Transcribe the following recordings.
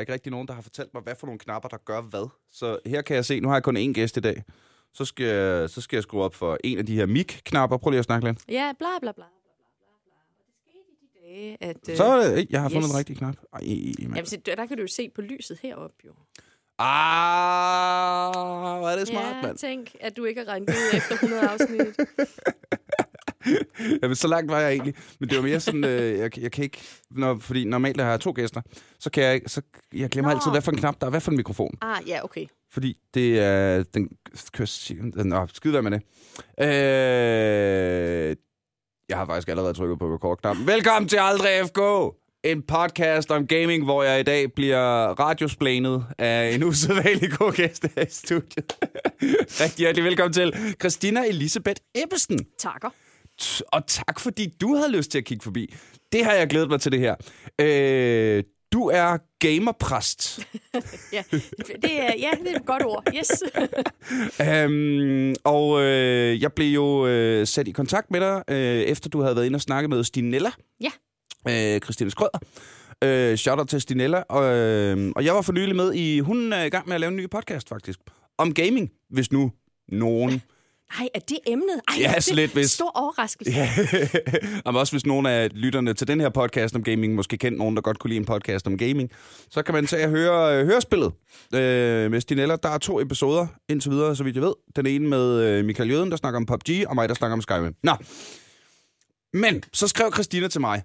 er ikke rigtig nogen, der har fortalt mig, hvad for nogle knapper, der gør hvad. Så her kan jeg se, nu har jeg kun én gæst i dag. Så skal jeg, så skal jeg skrue op for en af de her mic-knapper. Prøv lige at snakke lidt. Ja, bla bla bla. bla, bla, det skete i de dage, at... øh, Så er det, jeg har fundet yes. den rigtige knap. Ej. Jamen, så der kan du jo se på lyset heroppe, jo. Ah, hvor er det smart, ja, mand. tænk, at du ikke har regnet ud efter 100 afsnit. Jamen, så langt var jeg egentlig. Men det var mere sådan, øh, jeg, jeg kan ikke... Når, fordi normalt har jeg to gæster, så kan jeg. Så, jeg glemmer Nå. altid, hvad for en knap der er, hvad for en mikrofon. Ah, ja, okay. Fordi det er... Den, sige, den, nå, skide være med det. Øh, jeg har faktisk allerede trykket på record-knappen. Velkommen til Aldrig FK! En podcast om gaming, hvor jeg i dag bliver radiosplanet af en usædvanlig god gæst her i studiet. Rigtig hjertelig velkommen til Christina Elisabeth Ebbesen. Takker. Og tak, fordi du havde lyst til at kigge forbi. Det har jeg glædet mig til det her. Øh, du er gamerpræst. Ja, det er, ja, det er et godt ord. Yes. øhm, og øh, jeg blev jo øh, sat i kontakt med dig, øh, efter du havde været inde og snakke med Stinella. Ja. Øh, Christine Skrøder. Øh, shout out til Stinella. Og, øh, og jeg var for nylig med i... Hun er i gang med at lave en ny podcast, faktisk. Om gaming, hvis nu nogen... Ej, er det emnet? Ej, Ja, det slet vist. Stor overraskelse. Ja. Jamen også hvis nogen af lytterne til den her podcast om gaming måske kendt nogen, der godt kunne lide en podcast om gaming, så kan man tage og høre øh, hørespillet øh, med Stinella. Der er to episoder indtil videre, så vidt jeg ved. Den ene med øh, Michael Jøden, der snakker om PUBG, og mig, der snakker om Skyrim. Nå. Men så skrev Christina til mig,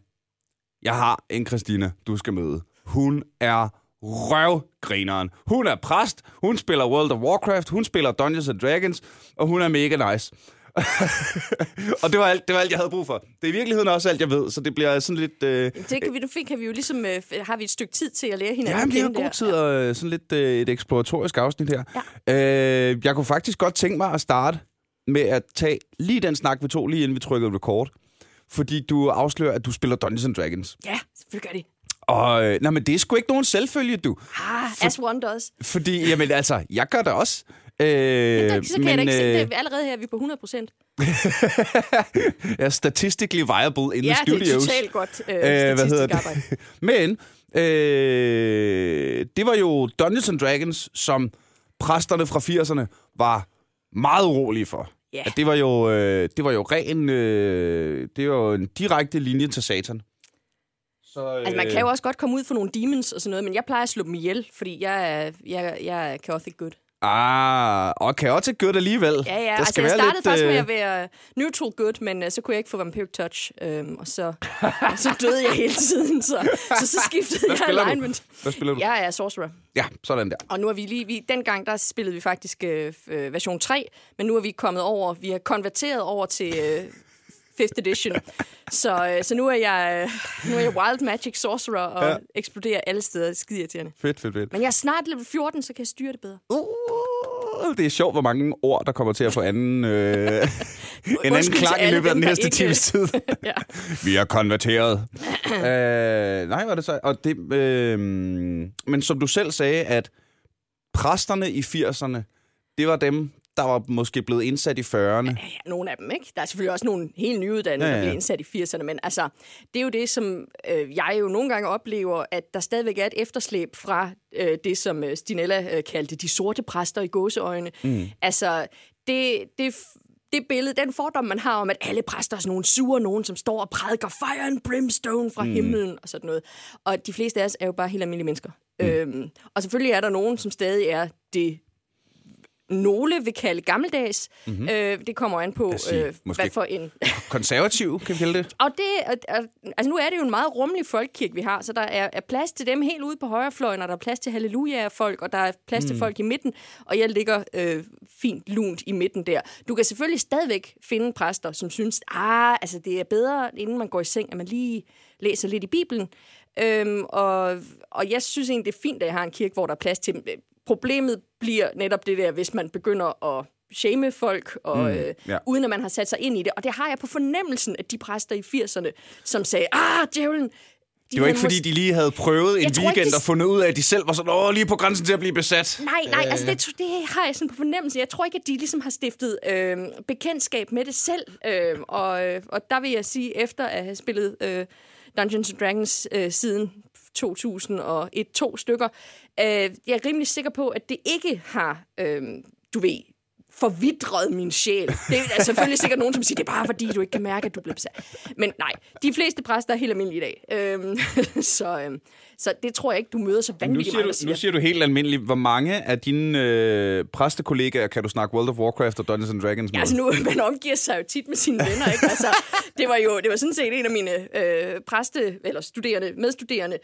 jeg har en Christina, du skal møde. Hun er røvgrineren. Hun er præst, hun spiller World of Warcraft, hun spiller Dungeons and Dragons, og hun er mega nice. og det var, alt, det var alt, jeg havde brug for. Det er i virkeligheden også alt, jeg ved, så det bliver sådan lidt... Øh, Det kan vi, nu fik, kan vi jo ligesom, øh, har vi et stykke tid til at lære hinanden Ja, vi har kende god der. tid og øh, sådan lidt øh, et eksploratorisk afsnit her. Ja. Øh, jeg kunne faktisk godt tænke mig at starte med at tage lige den snak, vi tog lige inden vi trykkede record. Fordi du afslører, at du spiller Dungeons and Dragons. Ja, selvfølgelig gør det. Og øh, nej, men det er sgu ikke nogen selvfølge, du. Ah, as one does. Fordi, jamen altså, jeg gør det også. Øh, Der, så kan men, jeg da ikke se, øh, det, allerede her er vi på 100 procent. er statistically viable in Ja, the det er studios. totalt godt øh, Øh, hvad statistisk hedder det? arbejde. Men øh, det var jo Dungeons and Dragons, som præsterne fra 80'erne var meget urolige for. Ja. At det var jo øh, det var jo ren øh, det var jo en direkte linje til satan. Så, øh, Altså, man kan jo også godt komme ud for nogle demons og sådan noget, men jeg plejer at slå dem ihjel, fordi jeg er, jeg, jeg er chaotic good. Ah, og også good alligevel. Ja, ja. Der Altså, jeg startede lidt, faktisk med øh, at være neutral good, men uh, så kunne jeg ikke få vampiric touch, øhm, og så, og så døde jeg hele tiden, så, så, så skiftede Hvad jeg spiller du? alignment. Hvad spiller du? Jeg er sorcerer. Ja, sådan der. Og nu er vi lige, vi, dengang der spillede vi faktisk øh, øh, version 3, men nu er vi kommet over, vi har konverteret over til øh, 5th edition. Så, øh, så nu er jeg øh, nu er jeg wild magic sorcerer og Ja. eksploderer alle steder. Skide irriterende. Fedt, fedt, fedt. Men jeg er snart level 14, så kan jeg styre det bedre. Uh, det er sjovt, hvor mange ord, der kommer til at få anden, øh, en anden til klang i løbet af den næste ikke- times tid. ja. Vi er konverteret. øh, nej, var det så? Og det, øh, men som du selv sagde, at præsterne i 80'erne, det var dem, der var måske blevet indsat i 40'erne. Ja, nogle af dem, ikke? Der er selvfølgelig også nogle helt nyuddannede, Ja, ja, ja. ja. der bliver indsat i 80'erne, men altså, det er jo det, som øh, jeg jo nogle gange oplever, at der stadigvæk er et efterslæb fra øh, det, som øh, Stinella øh, kaldte de sorte præster i gåseøjne. Mm. Altså, det, det, det billede, den fordom, man har om, at alle præster er sådan nogle sure nogen, som står og prædiker fire and brimstone fra mm. himlen og sådan noget. Og de fleste af os er jo bare helt almindelige mennesker. Mm. Øhm, og selvfølgelig er der nogen, som stadig er det nogle vil kalde gammeldags. Mm-hmm. Øh, det kommer an på, sige, øh, hvad for en... Konservativ, kan vi kalde det. Og det, altså nu er det jo en meget rummelig folkekirke, vi har, så der er, er plads til dem helt ude på højrefløjen, og der er plads til halleluja-folk, og der er plads mm. til folk i midten, og jeg ligger øh, fint lunt i midten der. Du kan selvfølgelig stadigvæk finde præster, som synes, ah, altså det er bedre, inden man går i seng, at man lige læser lidt i Bibelen. Øhm, og, og jeg synes egentlig, det er fint, at jeg har en kirke, hvor der er plads til. Problemet bliver netop det der, hvis man begynder at shame folk, og, mm, øh, ja. uden at man har sat sig ind i det. Og det har jeg på fornemmelsen, at de præster i 80'erne, som sagde, ah, djævlen, de Det var ikke, fordi de lige havde prøvet en tror ikke, weekend de- og fundet ud af, at de selv var sådan, åh, lige på grænsen til at blive besat. Nej, nej, altså det, det har jeg sådan på fornemmelsen. Jeg tror ikke, at de ligesom har stiftet øh, bekendtskab med det selv. Øh, og, øh, og der vil jeg sige, efter at have spillet øh, Dungeons and Dragons øh, siden 2001-2 stykker. Øh, jeg er rimelig sikker på, at det ikke har, øh, du ved, forvidret min sjæl. Det er selvfølgelig sikkert nogen, som siger, det er bare fordi, du ikke kan mærke, at du er blevet besat. Men nej, de fleste præster er helt almindelige i dag. Øhm, så, øhm, så det tror jeg ikke, du møder så Nu vanvittigt siger, mange, du, siger. nu siger du helt almindeligt, hvor mange af dine øh, præstekollegaer kan du snakke World of Warcraft og Dungeons and Dragons med? Ja, altså nu, man omgiver sig jo tit med sine venner, ikke? Altså, det var jo det var sådan set en af mine øh, præste, eller studerende, medstuderende,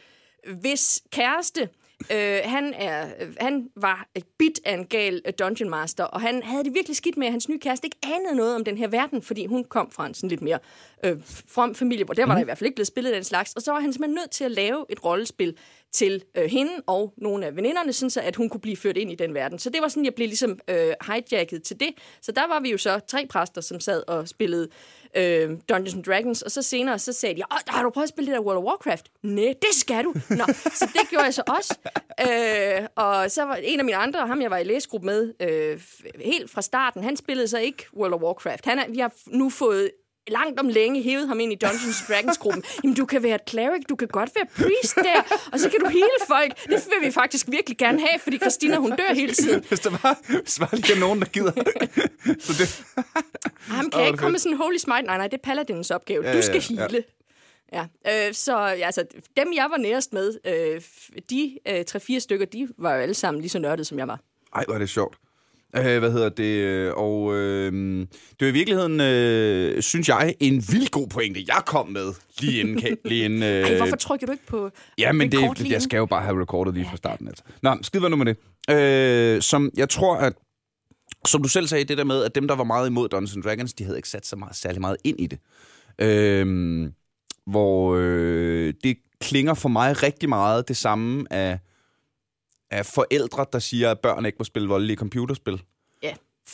hvis kæreste, øh, han, er, han var et bit af en gal øh, dungeon master, og han havde det virkelig skidt med, at hans nye kæreste ikke anede noget om den her verden, fordi hun kom fra en sådan lidt mere øh, from familie, hvor der var der i hvert fald ikke blevet spillet den slags, og så var han simpelthen nødt til at lave et rollespil til øh, hende og nogle af veninderne, sådan så at hun kunne blive ført ind i den verden. Så det var sådan, jeg blev ligesom øh, hijacket til det. Så der var vi jo så tre præster, som sad og spillede øh, Dungeons and Dragons, og så senere så sagde de, Åh, har du prøvet at spille det der World of Warcraft? Nej, det skal du. Nå, så det gjorde jeg så også. Øh, og så var en af mine andre, ham jeg var i læsegruppe med, øh, helt fra starten, han spillede så ikke World of Warcraft. Han er, vi har nu fået langt om længe hævet ham ind i Dungeons Dragons-gruppen. Jamen, du kan være et cleric, du kan godt være priest der, og så kan du hele folk. Det vil vi faktisk virkelig gerne have, fordi Christina, hun dør hele tiden. Hvis der var, hvis der var lige nogen, der gider. Så det, Ham Åh, kan er ikke komme med sådan en holy smite. Nej, nej, det er paladinens opgave. Ja, Du skal ja. hele. Ja, øh, så ja, altså, dem jeg var nærest med, øh, de øh, tre-fire stykker, de var jo alle sammen lige så nørdede, som jeg var. ej, hvor er det sjovt. Øh, hvad hedder det? Og øh, det er i virkeligheden, øh, synes jeg, en vild god pointe, jeg kom med lige inden. lige inden øh, Ej, hvorfor trykker du ikke på Ja, men det, jeg skal jo bare have recordet lige fra starten. Altså. Nå, skid nu med det. Øh, som jeg tror, at som du selv sagde, det der med, at dem, der var meget imod Dungeons Dragons, de havde ikke sat så meget, særlig meget ind i det. Øh, hvor øh, det klinger for mig rigtig meget det samme af, af forældre, der siger, at børn ikke må spille voldelige computerspil.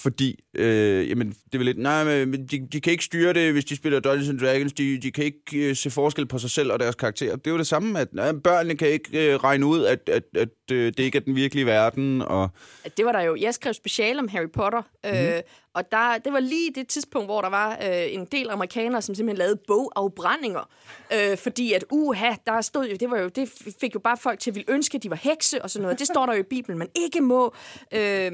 Fordi, øh, jamen, det er lidt, nej, men de, de kan ikke styre det, hvis de spiller Dungeons and Dragons. De, de kan ikke øh, se forskel på sig selv og deres karakterer. Det er jo det samme, at nej, børnene kan ikke øh, regne ud, at, at, at øh, det ikke er den virkelige verden. Og, Det var der jo. Jeg skrev special om Harry Potter, Mhm. øh, og der, det var lige det tidspunkt, hvor der var øh, en del amerikanere, som simpelthen lavede bogafbrændinger. Øh, fordi at, uha, der stod jo, det, var jo, det fik jo bare folk til at ville ønske, at de var hekse og sådan noget. Det står der jo i Bibelen, man ikke må. Øh,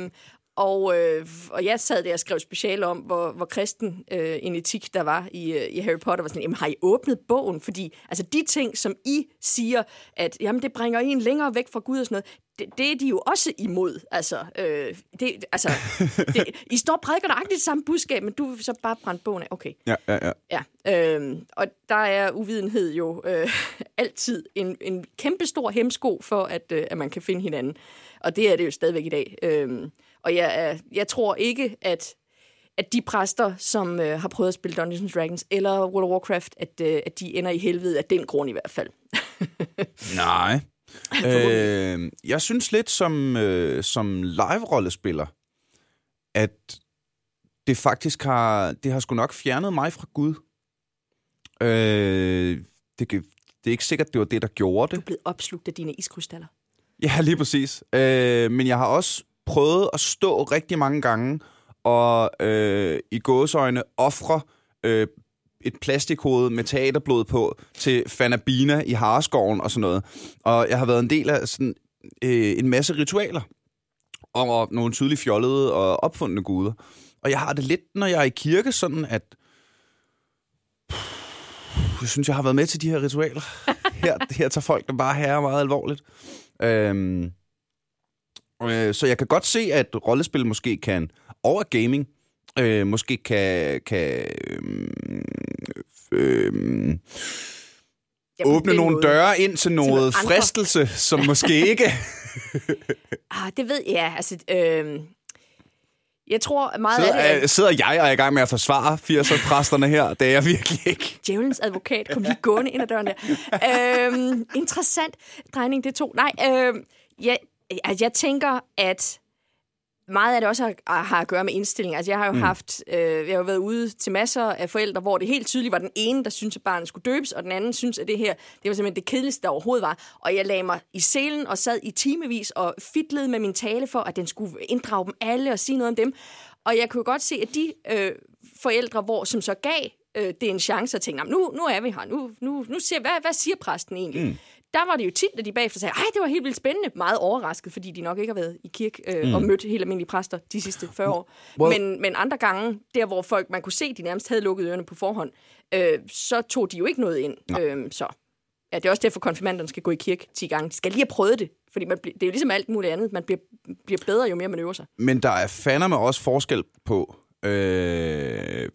og, øh, og jeg sad der og skrev special om, hvor, hvor kristen øh, en etik der var i, øh, i Harry Potter. Var sådan, jamen, har I åbnet bogen? Fordi altså, de ting, som I siger, at jamen, det bringer en længere væk fra Gud og sådan noget, det, det er de jo også imod. Altså, øh, det, altså det, I står og prædiker nøjagtigt det samme budskab, men du vil så bare brændt bogen af. Okay. ja, ja, ja. Ja, øh, og der er uvidenhed jo øh, altid en, en kæmpe stor hemsko for, at, øh, at man kan finde hinanden. Og det er det jo stadigvæk i dag. Øh, og jeg, jeg tror ikke, at, at de præster, som øh, har prøvet at spille Dungeons and Dragons eller World of Warcraft, at, øh, at de ender i helvede af den grund i hvert fald. Nej. øh, jeg synes lidt som, øh, som live-rollespiller, at det faktisk har, det har sgu nok fjernet mig fra Gud. Øh, det, det er ikke sikkert, det var det, der gjorde Du det. er blevet opslugt af dine iskrystaller. Ja, lige præcis. Øh, men jeg har også prøvet at stå rigtig mange gange og øh, i gåsøjne ofre øh, et plastikhoved med teaterblod på til Fanabina i Hareskoven og sådan noget. Og jeg har været en del af sådan, øh, en masse ritualer og nogle tydeligt fjollede og opfundne guder. Og jeg har det lidt, når jeg er i kirke, sådan at jeg synes, jeg har været med til de her ritualer. Her, her tager folk det bare herre meget alvorligt. Øhm, øh, så jeg kan godt se, at rollespil måske kan, over gaming, øh, måske kan, kan Ja, på åbne nogle måde. døre ind til noget andre. fristelse, som måske ikke... Ah, det ved jeg. Altså, øh, jeg tror meget af det Sidder, er øh, sidder jeg og er i gang med at forsvare 80'er-præsterne her? Det er jeg virkelig ikke. djævelens advokat kom lige gående ind ad døren der. øhm, interessant drejning, det to. Nej, øhm, jeg, altså, jeg tænker, at meget af det også har, har at gøre med indstilling. Altså, jeg har jo mm. haft, øh, jeg har jo været ude til masser af forældre, hvor det helt tydeligt var den ene, der syntes, at barnet skulle døbes, og den anden synes, at det her, det var simpelthen det kedeligste, der overhovedet var. Og jeg lagde mig i selen og sad i timevis og fidlede med min tale for, at den skulle inddrage dem alle og sige noget om dem. Og jeg kunne godt se, at de øh, forældre, hvor, som så gav øh, det er en chance at tænke, "Nå, nu, nu er vi her, nu, nu, nu ser, hvad, hvad siger præsten egentlig? Mm. Der var det jo tit, at de bagefter sagde, ej, det var helt vildt spændende. Meget overrasket, fordi de nok ikke har været i kirke øh, mm. og mødt helt almindelige præster de sidste 40 år. Well- Men, men andre gange, der hvor folk, man kunne se, de nærmest havde lukket ørerne på forhånd, øh, så tog de jo ikke noget ind. Øh, så ja, det er også derfor, konfirmanderne skal gå i kirke 10 gange. De skal lige have prøvet det, fordi man, det er jo ligesom alt muligt andet. Man bliver, bliver bedre, jo mere man øver sig. Men der er fandme også forskel på... Øh,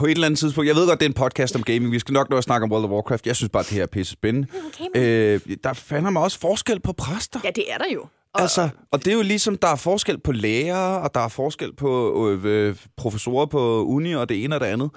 på et eller andet tidspunkt... Jeg ved godt, det er en podcast om gaming. Vi skal nok nå at snakke om World of Warcraft. Jeg synes bare, det her er pisse spændende. Øh, der er fandme også forskel på præster. Ja, det er der jo. Og, Altså, og det er jo ligesom, der er forskel på lærere, og der er forskel på øh, øh, professorer på uni, og det ene og det andet.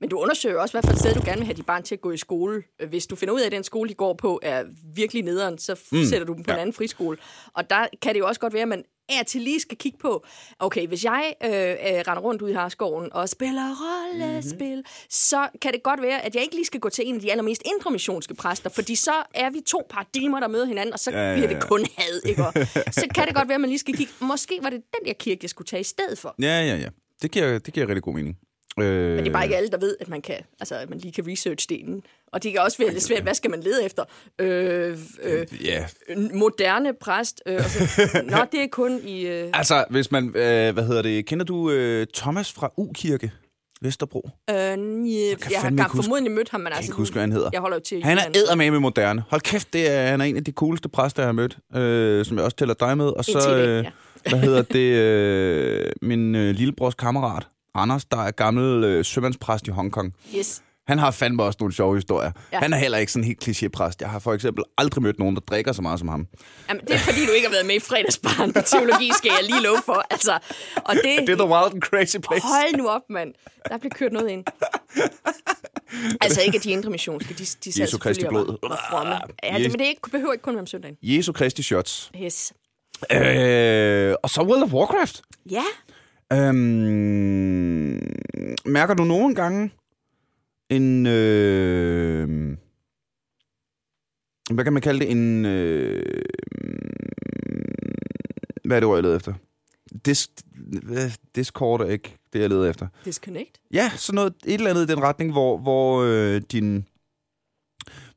Men du undersøger også, hvad for et sted du gerne vil have dit barn til at gå i skole. Øh, Hvis du finder ud af, at den skole, de går på, er virkelig nederen, så mm. sætter du dem på ja. en anden friskole. Og der kan det jo også godt være, at man er til lige skal kigge på, okay, hvis jeg øh, øh, render rundt ude i Harskoven og spiller rollespil, mm-hmm. så kan det godt være, at jeg ikke lige skal gå til en af de allermest indremissionske præster, fordi så er vi to paradigmer, der møder hinanden, og så Ja, ja, ja, bliver det kun had, ikke? Og så kan det godt være, at man lige skal kigge, måske var det den der kirke, jeg skulle tage i stedet for. Ja, ja, ja. Det giver, det giver rigtig god mening. Øh, Men det er bare ikke alle, der ved, at man kan, altså, at man lige kan research delen. Og det kan også være lidt svært, hvad skal man lede efter? Øh, øh, Ja, en moderne præst. Øh, og så, Nå, det er kun i... Øh, altså, hvis man... Øh, hvad hedder det? Kender du øh, Thomas fra U-kirke? Vesterbro? øh, jeg, jeg har jeg ikke huske- formodentlig mødt ham, men Jeg altså... kan ikke huske, hvad han hedder. Jeg holder jo til... Han er eddermame moderne. Hold kæft, det er, han er en af de cooleste præster, jeg har mødt, øh, som jeg også tæller dig med. Og så, øh, ja. hvad hedder det, øh, min øh, lillebrors kammerat, Anders, der er gammel øh, sømandspræst i Hongkong. Yes. Han har fandme også nogle sjove historier. Ja. Han er heller ikke sådan helt klichépræst. Jeg har for eksempel aldrig mødt nogen, der drikker så meget som ham. Jamen, det er fordi, du ikke har været med i fredagsbarn på teologi, skal jeg lige love for. Altså, og det, Det er the wild and crazy place. Hold nu op, mand. Der blev kørt noget ind. altså ikke, at de indre missionske, de, de sad Jesu Kristi blod. var- var fromme. Ja, det, men det ikke, behøver ikke kun være om søndagen. Jesu Kristi shots. Yes. Øh, og så World of Warcraft. Ja, Øhm, mærker du nogle gange en... Øh, hvad kan man kalde det? En... Øh, hvad er det ord, jeg leder efter? Dis, Discord er ikke det, jeg leder efter. disconnect. Ja, sådan noget, et eller andet i den retning, hvor, hvor øh, din...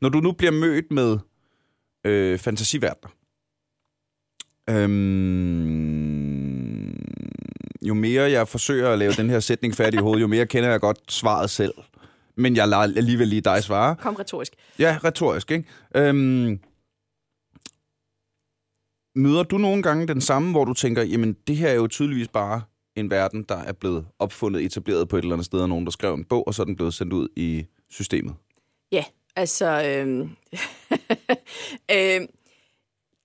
Når du nu bliver mødt med øh, fantasiverdener, øhm, jo mere jeg forsøger at lave den her sætning færdig i hovedet, jo mere kender jeg godt svaret selv. Men jeg lader alligevel lige dig svare. Kom retorisk. Ja, retorisk, ikke? Øhm, møder du nogle gange den samme, hvor du tænker, jamen det her er jo tydeligvis bare en verden, der er blevet opfundet, etableret på et eller andet sted af nogen, der skrev en bog, og så er den blevet sendt ud i systemet? Ja, altså... Øhm, øhm,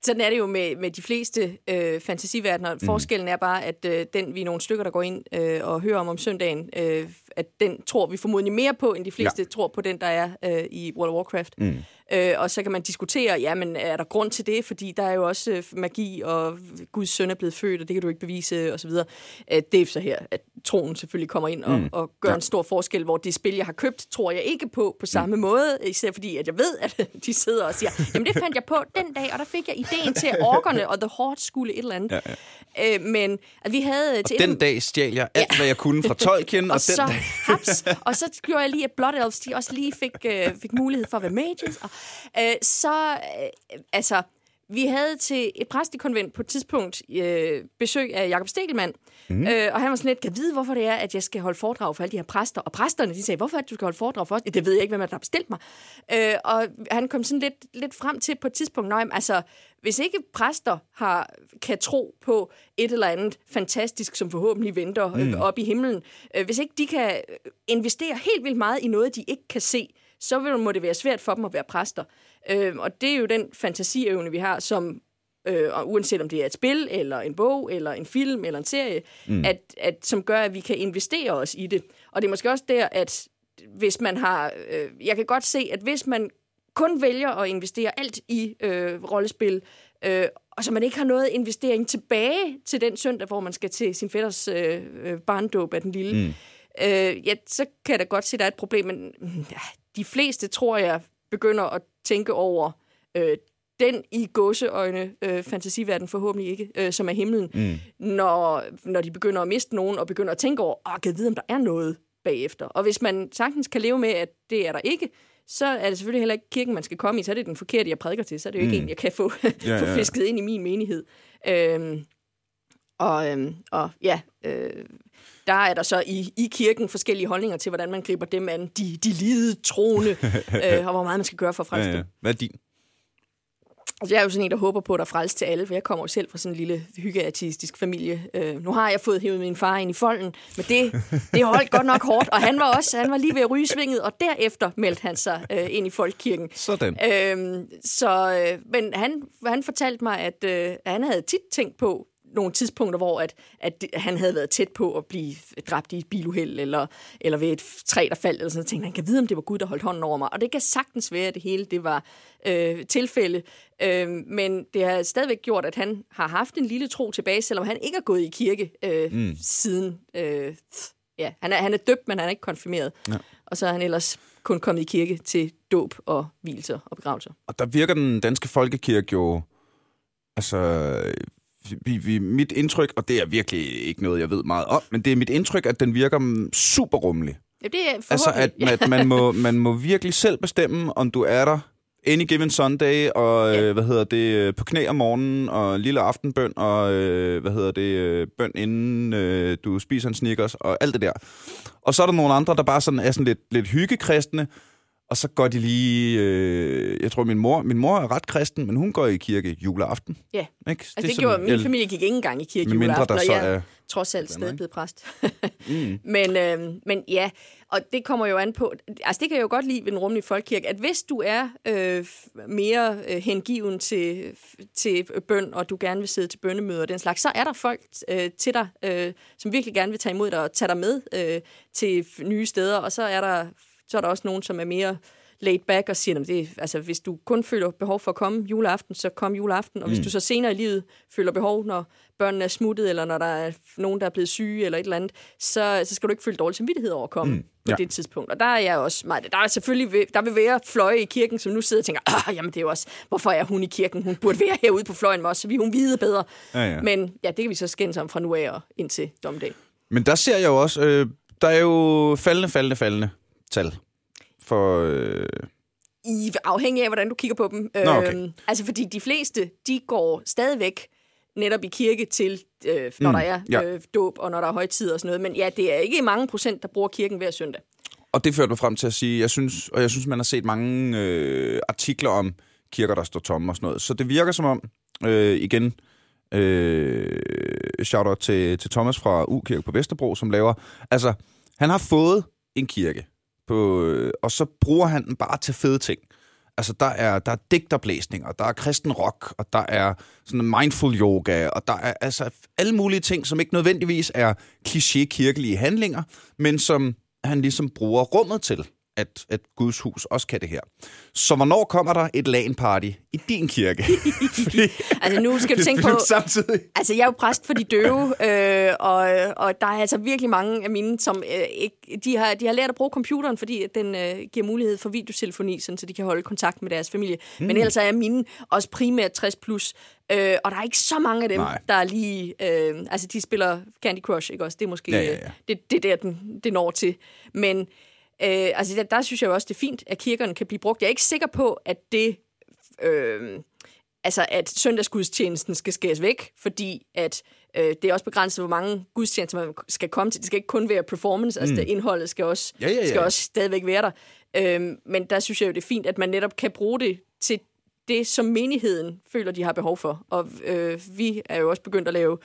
sådan er det jo med, med de fleste øh, fantasiverdener. Mm. Forskellen er bare, at øh, den vi er nogle stykker, der går ind øh, og hører om om søndagen, øh, at den tror vi formodentlig mere på, end de fleste ja. tror på den, der er øh, i World of Warcraft. Mm. Øh, og så kan man diskutere, jamen er der grund til det? Fordi der er jo også øh, magi, og Guds søn er blevet født, og det kan du ikke bevise, og så videre. Øh, det er så her, at troen selvfølgelig kommer ind og, mm. og gør ja. en stor forskel, hvor det spil, jeg har købt, tror jeg ikke på på samme mm. måde, især fordi, at jeg ved, at de sidder og siger, jamen det fandt jeg på den dag, og der fik jeg ideen til, at orkerne og The Horde skulle et eller andet. Ja, ja. Øh, men at vi havde... Til Den dag stjal jeg alt, ja. hvad jeg kunne fra Tolkien, og, og og den så, dag... haps, og så gjorde jeg lige, at Blood Elves de også lige fik, øh, fik mulighed for at være mages. Og, øh, så, øh, altså, vi havde til et præstekonvent på et tidspunkt øh, besøg af Jakob Stegelmann, mm. øh, og han var sådan lidt, kan vide, hvorfor det er, at jeg skal holde foredrag for alle de her præster. Og præsterne, de sagde, hvorfor er det, du skal holde foredrag for os? Det ved jeg ikke, hvem er, der har bestilt mig. Øh, og han kom sådan lidt, lidt frem til på et tidspunkt, nej, altså, hvis ikke præster har, kan tro på et eller andet fantastisk, som forhåbentlig venter øh, Mm. op i himlen, øh, hvis ikke de kan investere helt vildt meget i noget, de ikke kan se, så vil, må det være svært for dem at være præster. Øh, og det er jo den fantasievne, vi har, som øh, uanset om det er et spil, eller en bog, eller en film, eller en serie, mm. at, at, som gør, at vi kan investere os i det. Og det er måske også der, at hvis man har... Øh, jeg kan godt se, at hvis man kun vælger at investere alt i øh, rollespil, øh, og så man ikke har noget investering tilbage til den søndag, hvor man skal til sin fætters øh, øh, barndåb af den lille, mm. øh, ja, så kan jeg da godt se, at der er et problem, men ja, de fleste, tror jeg, begynder at tænke over øh, den i gåseøjne øh, fantasiverden forhåbentlig ikke, øh, som er himlen, mm. når, når de begynder at miste nogen, og begynder at tænke over, åh, kan jeg vide, om der er noget bagefter. Og hvis man sagtens kan leve med, at det er der ikke, så er det selvfølgelig heller ikke kirken, man skal komme i. Så er det den forkerte, jeg prædiker til. Så er det jo ikke mm. en, jeg kan få, ja, få ja. fisket ind i min menighed. Øhm, og, øhm, og ja, øh, der er der så i, i kirken forskellige holdninger til, hvordan man griber dem an, de, de lide troende, øh, og hvor meget man skal gøre for at frelse ja, ja. Hvad er din? Altså, jeg er jo sådan en, der håber på, at der frelse til alle, for jeg kommer jo selv fra sådan en lille hyggeartistisk familie. Øh, nu har jeg fået hævet min far ind i folden, men det, det holdt godt nok hårdt, og han var også han var lige ved at ryge svinget, og derefter meldte han sig øh, ind i folkekirken. Sådan. Øh, så, øh, men han, han fortalte mig, at øh, han havde tit tænkt på, nogle tidspunkter, hvor at, at han havde været tæt på at blive dræbt i et biluheld, eller, eller ved et træ, der faldt, eller sådan noget. tænkte, han kan vide, om det var Gud, der holdt hånden over mig. Og det kan sagtens være, at det hele det var øh, tilfælde. Øh, men det har stadigvæk gjort, at han har haft en lille tro tilbage, selvom han ikke har gået i kirke øh, mm. siden. Øh, ja, han er, han er døbt, men han er ikke konfirmeret. Ja. Og så er han ellers kun kommet i kirke til dåb og hvilser og begravelser. Og der virker den danske folkekirke jo altså vi, vi, mit indtryk, og det er virkelig ikke noget, jeg ved meget om, men det er mit indtryk, at den virker super rummelig. Ja, det er Altså, at, at man, må, man må virkelig selv bestemme, om du er der any given Sunday, og ja. øh, hvad hedder det, på knæ om morgenen, og lille aftenbøn, og øh, hvad hedder det, øh, bøn inden øh, du spiser en Snickers, og alt det der. Og så er der nogle andre, der bare sådan er sådan lidt, lidt hyggekristne, og så går de lige... Øh, jeg tror, min mor, min mor er ret kristen, men hun går i kirke juleaften. Ja, ikke? altså det, det gjorde, min familie gik ikke engang i kirke juleaften, mindre, der og jeg er trods alt stadig blevet præst. mm. men, øh, men ja, og det kommer jo an på... Altså det kan jeg jo godt lide ved den rummelige folkekirke, at hvis du er øh, mere øh, hengiven til, til bøn, og du gerne vil sidde til bønnemøder og den slags, så er der folk øh, til dig, øh, som virkelig gerne vil tage imod dig og tage dig med øh, til nye steder, og så er der så er der også nogen, som er mere laid back og siger, det, altså, hvis du kun føler behov for at komme juleaften, så kom juleaften. Og mm. hvis du så senere i livet føler behov, når børnene er smuttet, eller når der er nogen, der er blevet syge, eller et eller andet, så, så skal du ikke føle dårlig samvittighed over at komme mm. på ja. det tidspunkt. Og der er jeg også meget, der er selvfølgelig, der vil være fløje i kirken, som nu sidder og tænker, jamen det er jo også, hvorfor er hun i kirken? Hun burde være herude på fløjen med os, så vi hun vide bedre. Ja, ja. Men ja, det kan vi så skændes om fra nu af og indtil domdag. Men der ser jeg jo også, øh, der er jo faldende, faldende, faldende tal for... Øh... I afhængig af, hvordan du kigger på dem. Nå, okay. øhm, altså, fordi de fleste, de går stadigvæk netop i kirke til, øh, når mm, der er ja. øh, dåb og når der er højtid og sådan noget. Men ja, det er ikke mange procent, der bruger kirken hver søndag. Og det fører du frem til at sige, jeg synes, og jeg synes, man har set mange øh, artikler om kirker, der står tomme og sådan noget. Så det virker som om, øh, igen, øh, shout-out til, til Thomas fra U-kirke på Vesterbro, som laver, altså, han har fået en kirke, på, øh, og så bruger han den bare til fede ting. Altså, der er, der er digterblæsning, og der er kristen rock, og der er sådan mindful yoga, og der er altså alle mulige ting, som ikke nødvendigvis er kliché-kirkelige handlinger, men som han ligesom bruger rummet til at, at Guds hus også kan det her. Så hvornår kommer der et LAN-party i din kirke? Fordi, altså nu skal du tænke på... Samtidig. Altså jeg er jo præst for de døve, øh, og, og der er altså virkelig mange af mine, som øh, ikke... De har, de har lært at bruge computeren, fordi den øh, giver mulighed for videotelefoni, sådan, så de kan holde kontakt med deres familie. Mm. Men ellers er mine også primært 60 plus. Øh, og der er ikke så mange af dem, Nej. der er lige... Øh, altså, de spiller Candy Crush, ikke også? Det er måske... Ja, ja, ja. Det, det er der, den, det når til. Men Øh, altså, der, der synes jeg jo også, det er fint, at kirkerne kan blive brugt. Jeg er ikke sikker på, at det... Øh, altså, at søndagsgudstjenesten skal skæres væk, fordi at øh, det er også begrænset, hvor mange gudstjenester man skal komme til. Det skal ikke kun være performance, altså, mm. altså det indholdet skal også, ja, ja, ja. skal også stadigvæk være der. Øh, men der synes jeg jo, det er fint, at man netop kan bruge det til det, som menigheden føler, de har behov for. Og øh, vi er jo også begyndt at lave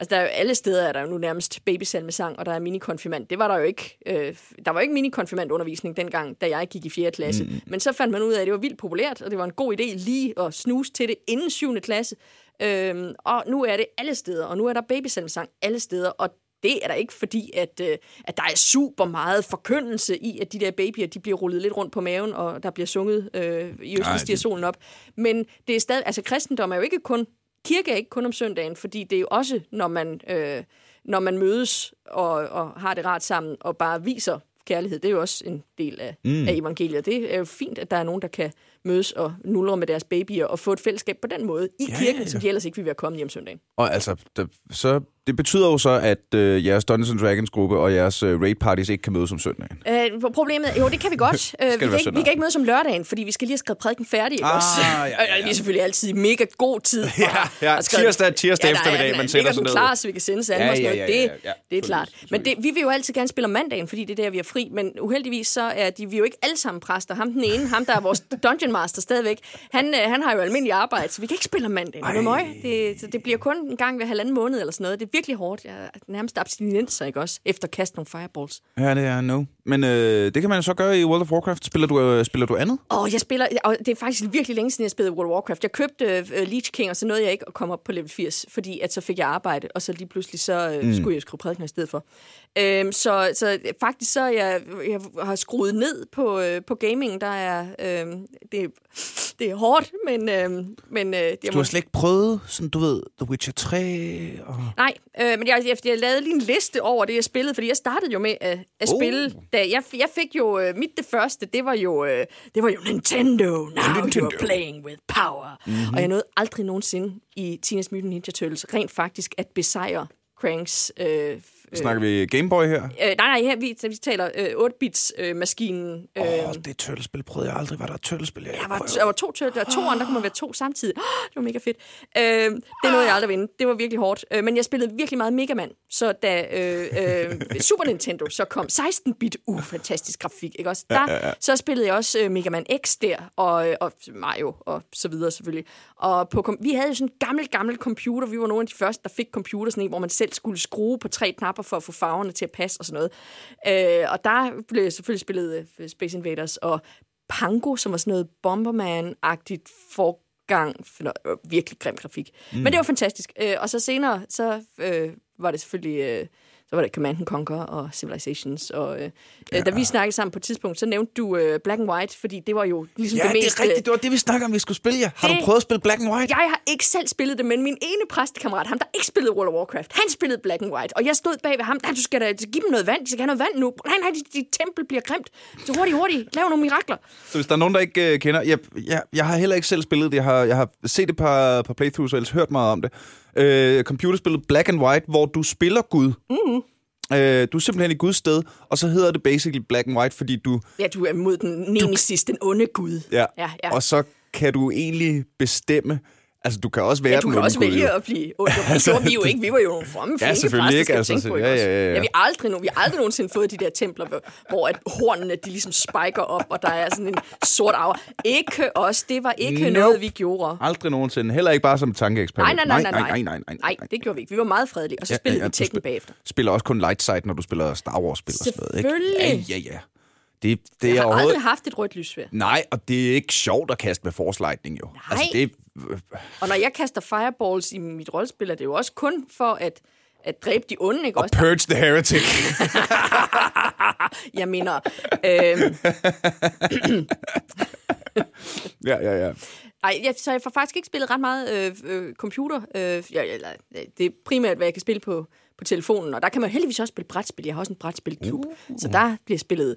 Altså, der er jo alle steder er der jo nu nærmest babysalmesang, og der er minikonfirmand. Det var der jo ikke. Øh, der var ikke minikonfirmandundervisning dengang, da jeg gik i 4. klasse. Mm. Men så fandt man ud af, at det var vildt populært, og det var en god idé lige at snuse til det inden 7. klasse. Øhm, og nu er det alle steder, og nu er der babysalmesang alle steder, og det er der ikke fordi, at, øh, at der er super meget forkyndelse i, at de der babyer, de bliver rullet lidt rundt på maven, og der bliver sunget øh, i Østens stiger solen op. Men det er stadig, altså kristendom er jo ikke kun kirke er ikke kun om søndagen, fordi det er jo også, når man, øh, når man mødes og, og har det rart sammen og bare viser kærlighed. Det er jo også en del af, mm. af evangeliet. Det er jo fint, at der er nogen, der kan mødes og nuller med deres babyer og få et fællesskab på den måde i Ja, kirken, ja, ja. som de ellers ikke ville være kommet hjem søndagen. Og altså, der, så, det betyder jo så, at øh, jeres Dungeons Dragons gruppe og jeres øh, raid parties ikke kan mødes om søndagen. Øh, problemet, jo, det kan vi godt. Øh, vi, det kan ikke, vi kan ikke mødes om lørdagen, fordi vi skal lige have skrevet prædiken færdig. Ah, også? ja, ja, Og- og vi er selvfølgelig altid mega god tid. Ja, ja, tirsdag- tirsdag er- eftermiddag, man sætter sig ned. klar, så vi kan sende salmer Ja, sådan ja, noget. ja, ja, Det, ja. det er klart. Men det, vi vil jo altid gerne spille om mandagen, fordi det er der, vi er fri. Men uheldigvis så er de, vi jo ikke alle sammen præster. Ham den ene, ham der er vores dungeon master stadigvæk, han, øh, han har jo almindelig arbejde, så vi kan ikke spille om mandagen. Det, noget møg. det, så det bliver kun en gang hver halvanden måned eller sådan noget. Det er virkelig hårdt. Jeg er nærmest abstinenser, ikke også? Efter at kaste nogle fireballs. Ja, det er no. Men øh, det kan man jo så gøre i World of Warcraft. Spiller du, øh, spiller du andet? Og jeg spiller, og det er faktisk virkelig længe siden, jeg spillede World of Warcraft. Jeg købte uh, Leech King, og så nåede jeg ikke at komme op på level 80, fordi at så fik jeg arbejde, og så lige pludselig så uh, mm. skulle jeg skrive prædikener i stedet for. Um, så, så faktisk så jeg, jeg har skruet ned på, uh, på gaming, der er, um, det, det er hårdt, men, um, men uh, jeg Du har slet ikke prøvet, sådan, du ved, The Witcher 3 og... Nej, øh, men jeg, jeg, jeg lavede lige en liste over det, jeg spillede, fordi jeg startede jo med at, at Oh. spille. Da jeg, jeg fik jo, øh, mit det første, det var jo, øh, det var jo Nintendo. Now Nintendo. You're playing with power. Mm-hmm. Og jeg nåede aldrig nogensinde i Teenage Mutant Ninja Turtles rent faktisk at besejre Cranks... Øh, Snakker vi Gameboy her? øh, nej, nej, her vi, vi taler øh, 8-bits-maskinen. Øh, Åh, oh, det turtlespil prøvede jeg aldrig. Var der et turtlespil? Jeg, der var, der var to, andre, der kunne man være to samtidig. Oh, det var mega fedt. Øh, det nåede jeg aldrig vinde. Det var virkelig hårdt. Øh, men jeg spillede virkelig meget Mega Man. Så da øh, øh, Super Nintendo så kom 16-bit, uh, fantastisk grafik, ikke også? Der, ja, ja, ja. Så spillede jeg også øh, Mega Man X der, og, øh, og Mario, og så videre selvfølgelig. Og på, vi havde jo sådan en gammel, gammel computer. Vi var nogle af de første, der fik computer, sådan en, hvor man selv skulle skrue på tre knapper for at få farverne til at passe og sådan noget. Øh, og der blev selvfølgelig spillet øh, Space Invaders, og Pango, som var sådan noget Bomberman-agtigt forgang. For noget, øh, virkelig grim grafik. Mm. Men det var fantastisk. Øh, og så senere, så øh, var det selvfølgelig... Øh, så var det Command and Conquer og Civilizations. Og, øh, ja. Da vi snakkede sammen på et tidspunkt, så nævnte du øh, Black and White, fordi det var jo ligesom Ja, det det mest... er rigtigt. Det var det, vi snakker om, vi skulle spille. Ja. Har Det- du prøvet at spille Black and White? Jeg har ikke selv spillet det, men min ene præstekammerat, ham der ikke spillede World of Warcraft, han spillede Black and White, og jeg stod bag ved ham, nej, du skal da give dem noget vand, de skal have noget vand nu. Nej, nej, dit, dit tempel bliver grimt. Så hurtigt, hurtigt, lav nogle mirakler. Så hvis der er nogen, der ikke øh, kender... Jeg, jeg, jeg har heller ikke selv spillet det. Jeg har, jeg har set et par, par playthroughs, og ellers hørt meget om det. Øh, computerspillet Black and White, hvor du spiller Gud. Mm-hmm. Øh, du er simpelthen i Guds sted, og så hedder det basically Black and White, fordi du... Ja, du er mod den nemesis, den onde gud. Ja, ja, ja. Og så kan du egentlig bestemme... Altså, du kan også være Ja, du kan også vælge jo. at blive ond. Det Altså, vi jo ikke. Vi var jo nogle fromme, flinke selvfølgelig ikke, altså, på, ja, ja, ja, ja. ja, vi aldrig, vi har aldrig nogensinde fået de der templer, hvor, at hornene, de ligesom spiker op, og der er sådan en sort aura. Ikke os. Det var ikke Nope. noget, vi gjorde. Aldrig nogensinde. Heller ikke bare som tankeekspert. Nej, nej, nej, nej, nej, nej, nej, Nej, det gjorde vi ikke. Vi var meget fredelige, og så spillede vi du Tekken spil- bagefter. Spiller også kun light side, når du spiller Star Wars-spil og sådan noget, ikke? Selvfølgelig. Ja, ja, ja. Det, det Jeg har overhovedet... aldrig haft et rødt lysvær. Nej, og det er ikke sjovt at kaste med force lightning, jo. Nej. Altså, det, Og når jeg kaster fireballs i mit rollespil, er det jo også kun for at, at dræbe de onde, ikke og også? purge the heretic. Jeg mener, øh, ja, ja, ja. Ej, jeg, så jeg får faktisk ikke spillet ret meget øh, øh, computer. Øh, jeg, eller, øh, det er primært, hvad jeg kan spille på, på telefonen, og der kan man heldigvis også spille brætspil. Jeg har også en brætspilklub, uh. så der bliver spillet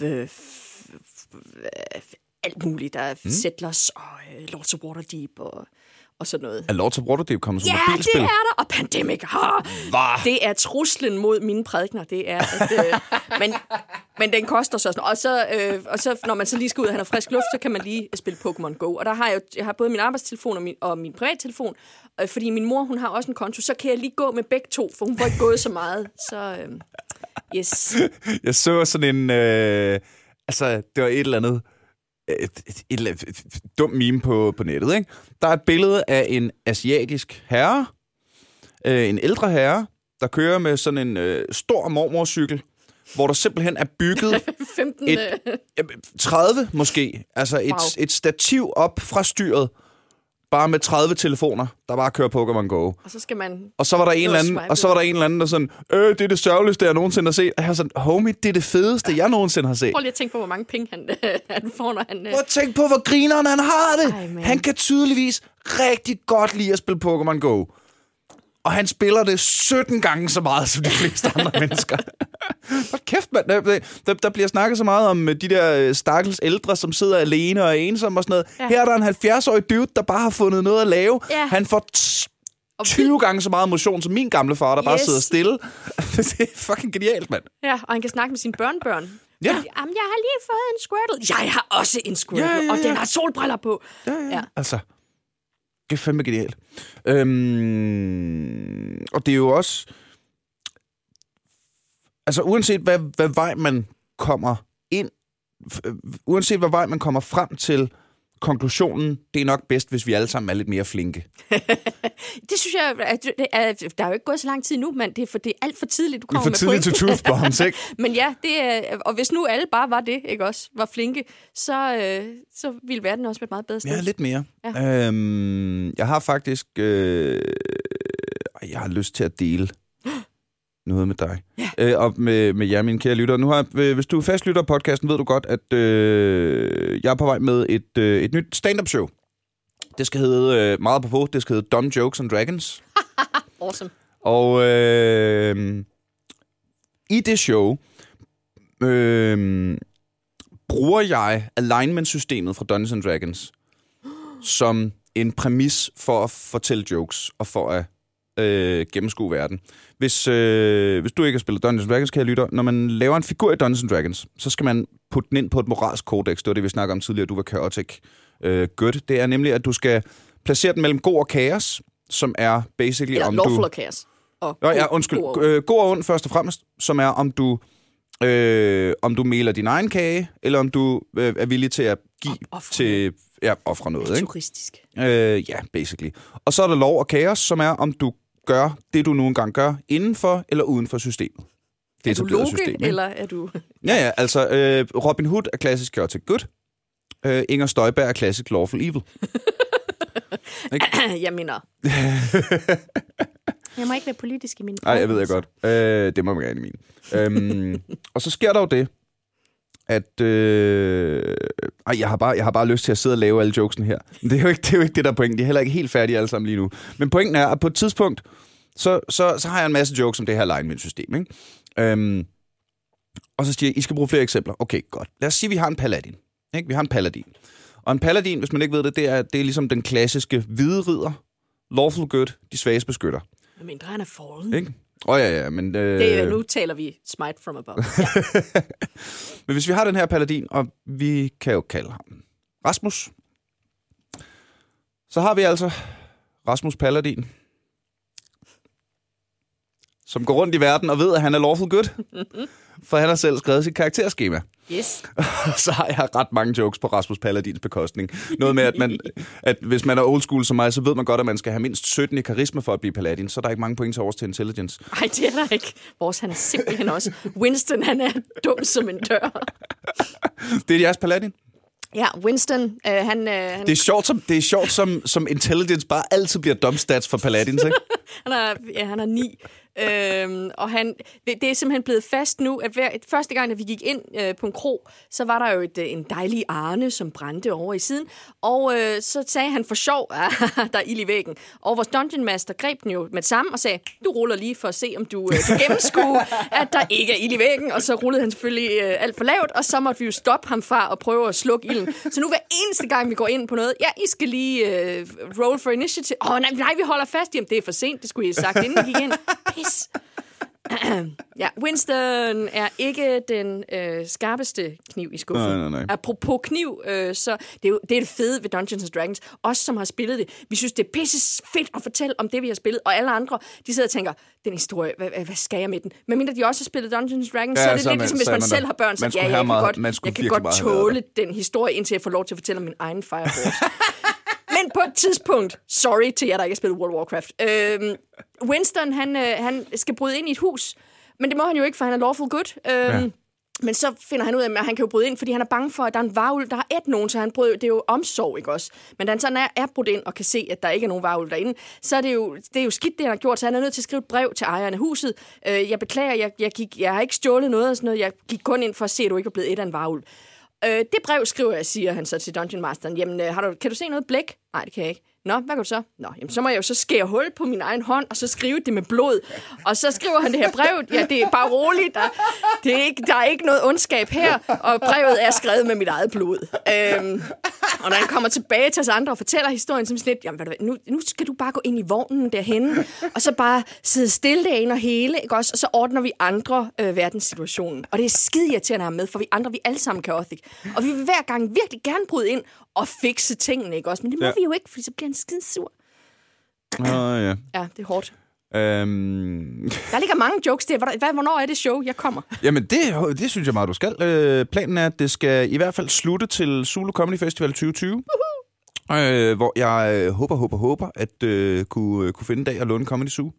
f- alt muligt. Der er mm. Settlers og øh, Lords of Waterdeep og, og sådan noget. Er Lords of Waterdeep kommet som Ja, mobilspil? det er der. Og Pandemic. Ah, det er truslen mod mine prædikner. Det er, at, øh, men, men den koster så sådan. Og så, øh, og så, når man så lige skal ud og have noget frisk luft, så kan man lige spille Pokémon Go. Og der har jeg, jeg har både min arbejdstelefon og min, og min privattelefon. Øh, fordi min mor, hun har også en konto, så kan jeg lige gå med begge to, for hun får ikke gået så meget. Så øh, yes. Jeg så sådan en... Øh, altså, det var et eller andet... Et, et, et, et, et dumt meme på, på nettet, ikke? Der er et billede af en asiatisk herre, øh, en ældre herre, der kører med sådan en øh, stor mormorcykel, hvor der simpelthen er bygget 15. Et- øh, Ja, 30 måske. Altså et, wow. et stativ op fra styret, bare med 30 telefoner, der bare kører Pokémon Go. og så skal man... Og så var der en eller anden, og så var der en eller anden, der sådan, øh, det er det sørgeligste, jeg nogensinde har set. Og jeg var sådan, homie, det er det fedeste, jeg nogensinde har set. Prøv lige at tænke på, hvor mange penge han, han får, når han... Øh, Prøv at tænke på, hvor grineren han har det. Ej, man. han kan tydeligvis rigtig godt lide at spille Pokémon Go. Og han spiller det 17 gange så meget som de fleste andre mennesker. Hold kæft, mand. Der, der, der bliver snakket så meget om øh, de der øh, stakkels ældre, som sidder alene og er ensomme og sådan noget. Ja. Her er der en 70-årig dude, der bare har fundet noget at lave. Ja. Han får t- 20 gange så meget motion som min gamle far, der yes. bare sidder stille. det er fucking genialt, mand. Ja, og han kan snakke med sine børnebørn. Ja. Jamen, jeg har lige fået en Squirtle. Jeg har også en Squirtle, Ja, ja, ja. og den har solbriller på. Ja, ja. Ja. Altså, det er fandme genialt. Øhm, og det er jo også... Altså, uanset hvad, hvad vej man kommer ind, øh, uanset hvad vej man kommer frem til, konklusionen, det er nok bedst, hvis vi alle sammen er lidt mere flinke. Det synes jeg, at det er, der er jo ikke gået så lang tid nu, men det er, for, det er alt for tidligt, du Vi er kommer for med tidligt til truth bombs, ikke? Men ja, det er, og hvis nu alle bare var det, ikke også, var flinke, så, øh, så ville verden også være et meget bedre sted. Ja, lidt mere. Ja. Øhm, jeg har faktisk... Øh, jeg har lyst til at dele noget med dig. Ja. Øh, og med, med jer, mine kære lyttere. Nu har, øh, hvis du er fast lytter af podcasten, ved du godt, at øh, jeg er på vej med et, øh, et nyt stand-up show. Det skal hedde, øh, meget på det skal hedde Dumb Jokes and Dragons. Awesome. Og øh, i det show øh, bruger jeg alignment-systemet fra Dungeons and Dragons som en præmis for at fortælle jokes og for at øh, gennemskue verden. Hvis, øh, hvis du ikke har spillet Dungeons Dragons, kan jeg lytte, når man laver en figur i Dungeons Dragons, så skal man putte den ind på et moralsk kodex. Det var det, vi snakkede om tidligere, du var chaotic øh, good. Det er nemlig, at du skal placere den mellem god og kaos, som er basically Eller om lawful du... og. Og Nå, ja, undskyld. god og- Øh, God og ond først og fremmest, som er, om du, øh, om du meler din egen kage, eller om du øh, er villig til at give Ofre til ja, ofre noget. Ikke? Turistisk. Øh, ja, basically. Og så er der lov og kaos, som er, om du gør det, du nu engang gør, inden for eller uden for systemet. Det Er du loge, system, ikke? eller er du... Ja, ja, altså øh, Robin Hood er klassisk chaotic good. Øh, Inger Støjberg er klassisk lawful evil. jeg mener... jeg må ikke være politisk i min Nej, jeg ved jeg godt. Øh, det må man gerne i min. Øhm, og så sker der jo det, at... Øh, ej, jeg har, bare, jeg har bare lyst til at sidde og lave alle jokesen her. Men det er jo ikke det, er jo ikke det der er pointen. De er heller ikke helt færdige alle sammen lige nu. Men pointen er, at på et tidspunkt, så, så, så har jeg en masse jokes om det her alignment-system. Ikke? Øhm, og så siger jeg, I skal bruge flere eksempler. Okay, godt. Lad os sige, at vi har en paladin. Ikke? Vi har en paladin. Og en paladin, hvis man ikke ved det, det er, det er ligesom den klassiske hvide ridder. Lawful good, de svages beskytter. Men mindre han er fallen. Ikke? Åh oh, ja, ja, men... Øh, Det er, nu taler vi smite from above. Ja. Men hvis vi har den her paladin, og vi kan jo kalde ham Rasmus, så har vi altså Rasmus Paladin, som går rundt i verden og ved, at han er lawful good, for han har selv skrevet sit karakterskema. Yes. så har jeg ret mange jokes på Rasmus Paladins bekostning. Noget med, at, man, at hvis man er old school som mig, så ved man godt, at man skal have mindst 17 i karisma for at blive paladin, så er der ikke mange point til overs til intelligence. Nej, det er der ikke. Vores, han er simpelthen også. Winston, han er dum som en dør. Det er jeres paladin. Ja, Winston, øh, han, øh, han, Det er sjovt, som, det er sjovt som, som intelligence bare altid bliver dumb stats for paladins, ikke? han, er, ja, han er ni. Øhm, og han, det, er simpelthen blevet fast nu, at hver, første gang, da vi gik ind øh, på en krog, så var der jo et, øh, en dejlig Arne, som brændte over i siden. Og øh, så sagde han for sjov, at der er ild i væggen. Og vores Dungeon Master greb den jo med det samme og sagde, du ruller lige for at se, om du øh, kan gennemskue, at der ikke er ild i væggen. Og så rullede han selvfølgelig øh, alt for lavt, og så måtte vi jo stoppe ham fra at prøve at slukke ilden. Så nu hver eneste gang, vi går ind på noget, ja, I skal lige øh, roll for initiative. Åh, oh, nej, nej, vi holder fast. Jamen, det er for sent, det skulle I have sagt, inden vi gik ind. Pis. Ja, Winston er ikke den øh, skarpeste kniv i skuffen. Nej, nej, nej. Apropos kniv, øh, så det er jo det, er det fede ved Dungeons and Dragons. Os, som har spillet det, vi synes, det er pisse fedt at fortælle om det, vi har spillet. Og alle andre, de sidder og tænker, den historie, hvad, hvad, skal jeg med den? Men mindre de også har spillet Dungeons and Dragons, Ja, så er det så er lidt man- ligesom, hvis man, man selv har børn. Så Man ja, jeg kan meget- godt, jeg kan godt tåle den historie, indtil jeg får lov til at fortælle om min egen Fireboard. Men på et tidspunkt, sorry til jer, der ikke har spillet World of Warcraft, øh, Winston, han, øh, han skal bryde ind i et hus, men det må han jo ikke, for han er lawful good. Øh, ja. Men så finder han ud af, at han kan jo bryde ind, fordi han er bange for, at der er en varulv, der har et nogen, så han bryder, det er jo omsorg, ikke også? Men da han sådan er, er brudt ind og kan se, at der ikke er nogen varulv derinde, så er det jo, det er jo skidt, det han har gjort, så han er nødt til at skrive et brev til ejeren af huset. Øh, jeg beklager, jeg, jeg, gik, jeg har ikke stjålet noget og sådan noget, jeg gik kun ind for at se, at du ikke var blevet et af en varulv. Øh, det brev skriver jeg, siger han så til Dungeon Masteren. Jamen, øh, har du, kan du se noget blæk? Nej, det kan jeg ikke. Nå, hvad kan du så? Nå, jamen, så må jeg jo så skære hul på min egen hånd, og så skrive det med blod. Og så skriver han det her brev. Ja, det er bare roligt. Der, det er ikke, der er ikke noget ondskab her, og brevet er skrevet med mit eget blod. Øhm, og når han kommer tilbage til os andre og fortæller historien, så er lidt, jamen, ved du hvad, nu, nu skal du bare gå ind i vognen derhen, og så bare sidde stille derinde og hele, ikke også? Og så ordner vi andre øh, verdenssituationen. Og det er skide irriterende at have med, for vi andre, vi alle sammen kaotik. Og vi vil hver gang virkelig gerne bryde ind og fikse tingene, ikke også? Men det må Ja. vi jo ikke, for så bliver han skide sur. Åh, ja. Ja, det er hårdt. Øhm, Der ligger mange jokes der. Hvad, hvornår er det show, jeg kommer? jamen, det, det synes jeg meget, du skal. Øh, planen er, at det skal i hvert fald slutte til Zulu Comedy Festival 2020. Øh, hvor jeg øh, håber, håber, håber, at øh, kunne, øh, kunne finde en dag at låne Comedy Zoo.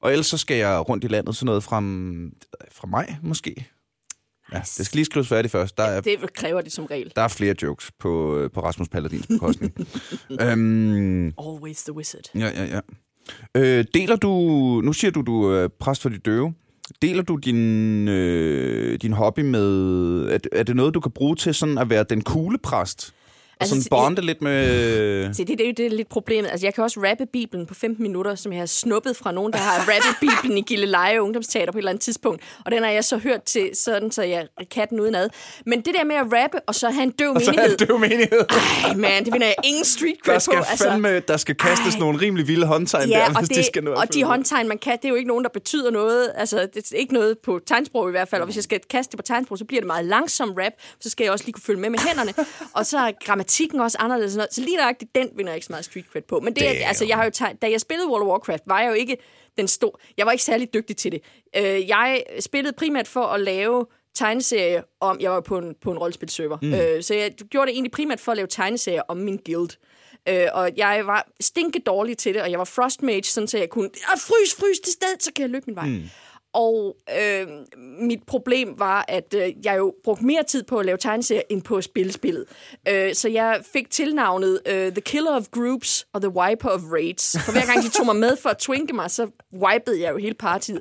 Og ellers så skal jeg rundt i landet sådan noget fra, fra maj, måske. Ja, det skal lige skrives færdigt først. Der er, Det kræver det som regel. der er flere jokes på, øh, på Rasmus Paladins bekostning. øhm, Always the wizard. Ja, ja, ja. Øh, deler du... Nu siger du, du er præst for de døve. Deler du din, øh, din hobby med... Er, det- er det noget, du kan bruge til sådan at være den coole præst? Og Altså, sådan bonde lidt med... Se, det, det er jo det er lidt problemet. Altså, jeg kan også rappe Bibelen på 15 minutter, som jeg har snuppet fra nogen, der har rappet Bibelen i Gilleleje Ungdomsteater på et eller andet tidspunkt. Og den har jeg så hørt til, sådan, så jeg kan den udenad. Men det der med at rappe, og så have en døv Så er menighed... det jo menighed. Ej, man, det vinder jeg ingen street cred Der skal, på. Altså, fandme, der skal kastes ej. nogle rimelig vilde håndtegn Ja, der, og, hvis det, de skal nå og de håndtegn, man kan, det er jo ikke nogen, der betyder noget. Altså, det er ikke noget på tegnsprog i hvert fald. Og hvis jeg skal kaste det på tegnsprog, så bliver det meget langsom rap. Så skal jeg også lige kunne følge med med hænderne. og så er grammatikken også anderledes. sådan noget. Så lige nøjagtigt den vinder jeg ikke så meget street cred på. Men det, Damn. altså, jeg har jo tegn, da jeg spillede World of Warcraft, var jeg jo ikke den store... Jeg var ikke særlig dygtig til det. Øh, jeg spillede primært for at lave tegneserier om... Jeg var på en, på en rollespilserver. Mm. Øh, så jeg gjorde det egentlig primært for at lave tegneserier om min guild. Øh, og jeg var stinke dårlig til det, og jeg var frostmage, sådan så jeg kunne frys, frys til sted, så kan jeg løbe min vej. Mm. Og øh, mit problem var, at øh, jeg jo brugte mere tid på at lave tegneserier, end på at spille spillet. Øh, så jeg fik tilnavnet øh, The Killer of Groups og The Wiper of Raids. For hver gang de tog mig med for at twinke mig, så wipede jeg jo hele partiet.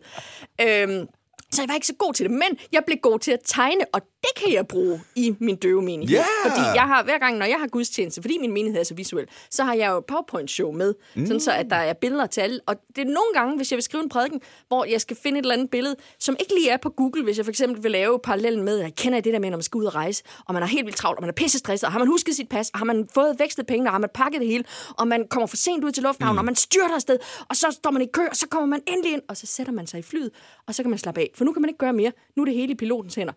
Øh, så jeg var ikke så god til det, men jeg blev god til at tegne, og det kan jeg bruge i min døve menighed. Ja! Fordi jeg har, hver gang, når jeg har gudstjeneste, fordi min menighed er så visuel, så har jeg jo et PowerPoint-show med, mm. sådan så at der er billeder til alle. Og det er nogle gange, hvis jeg vil skrive en prædiken, hvor jeg skal finde et eller andet billede, som ikke lige er på Google, hvis jeg for eksempel vil lave parallellen med, jeg kender det der med, når man skal ud og rejse, og man er helt vildt travlt, og man er pisse stresset, og har man husket sit pas, og har man fået vekslet pengene, og har man pakket det hele, og man kommer for sent ud til lufthavnen, mm. og man styrter afsted, og så står man i kø, og så kommer man endelig ind, og så sætter man sig i flyet, og så kan man slappe af. For nu kan man ikke gøre mere. Nu er det hele i pilotens hænder.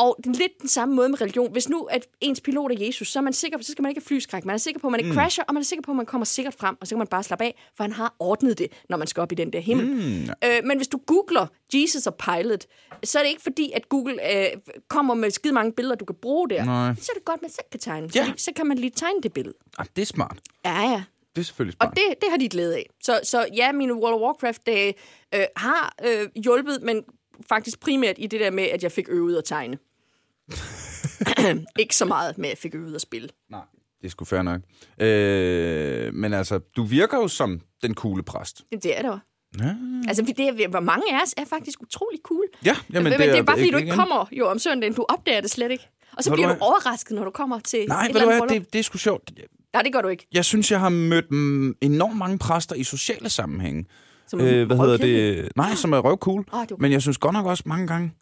Og det er lidt den samme måde med religion. Hvis nu at ens pilot er Jesus, så, er man sikker, så skal man ikke have flyskræk. Man er sikker på, at man ikke mm. crasher, og man er sikker på, at man kommer sikkert frem, og så kan man bare slappe af, for han har ordnet det, når man skal op i den der himmel. Mm. Øh, men hvis du googler Jesus og Pilot, så er det ikke fordi, at Google øh, kommer med skide mange billeder, du kan bruge der. Nej. Så er det godt, at man selv kan tegne. Ja. Så kan man lige tegne det billede. Ah, det er smart. Ja, ja. Det er selvfølgelig Og smart. det, det har de glæde af. Så, så ja, mine World of Warcraft-dage øh, har øh, hjulpet, men faktisk primært i det der med, at jeg fik øvet at tegne. ikke så meget med, at fik øvet at spille. Nej, det er sgu fair nok. Øh, men altså, du virker jo som den coole præst. Det er det også. Ja, Altså, det er, hvor mange af os er faktisk utrolig cool. ja jamen, men, det, men det er bare, fordi du ikke kommer jo om søndagen. Du opdager det slet ikke. Og så du bliver du hvad? overrasket, når du kommer til Nej, et eller du andet det, det er sgu sjovt. Nej, det gør du ikke. Jeg synes, jeg har mødt enormt mange præster i sociale sammenhænge. Som Øh, hvad hedder det? Nej, som er røvcool. Ah, det var- Men jeg synes godt nok også mange gange...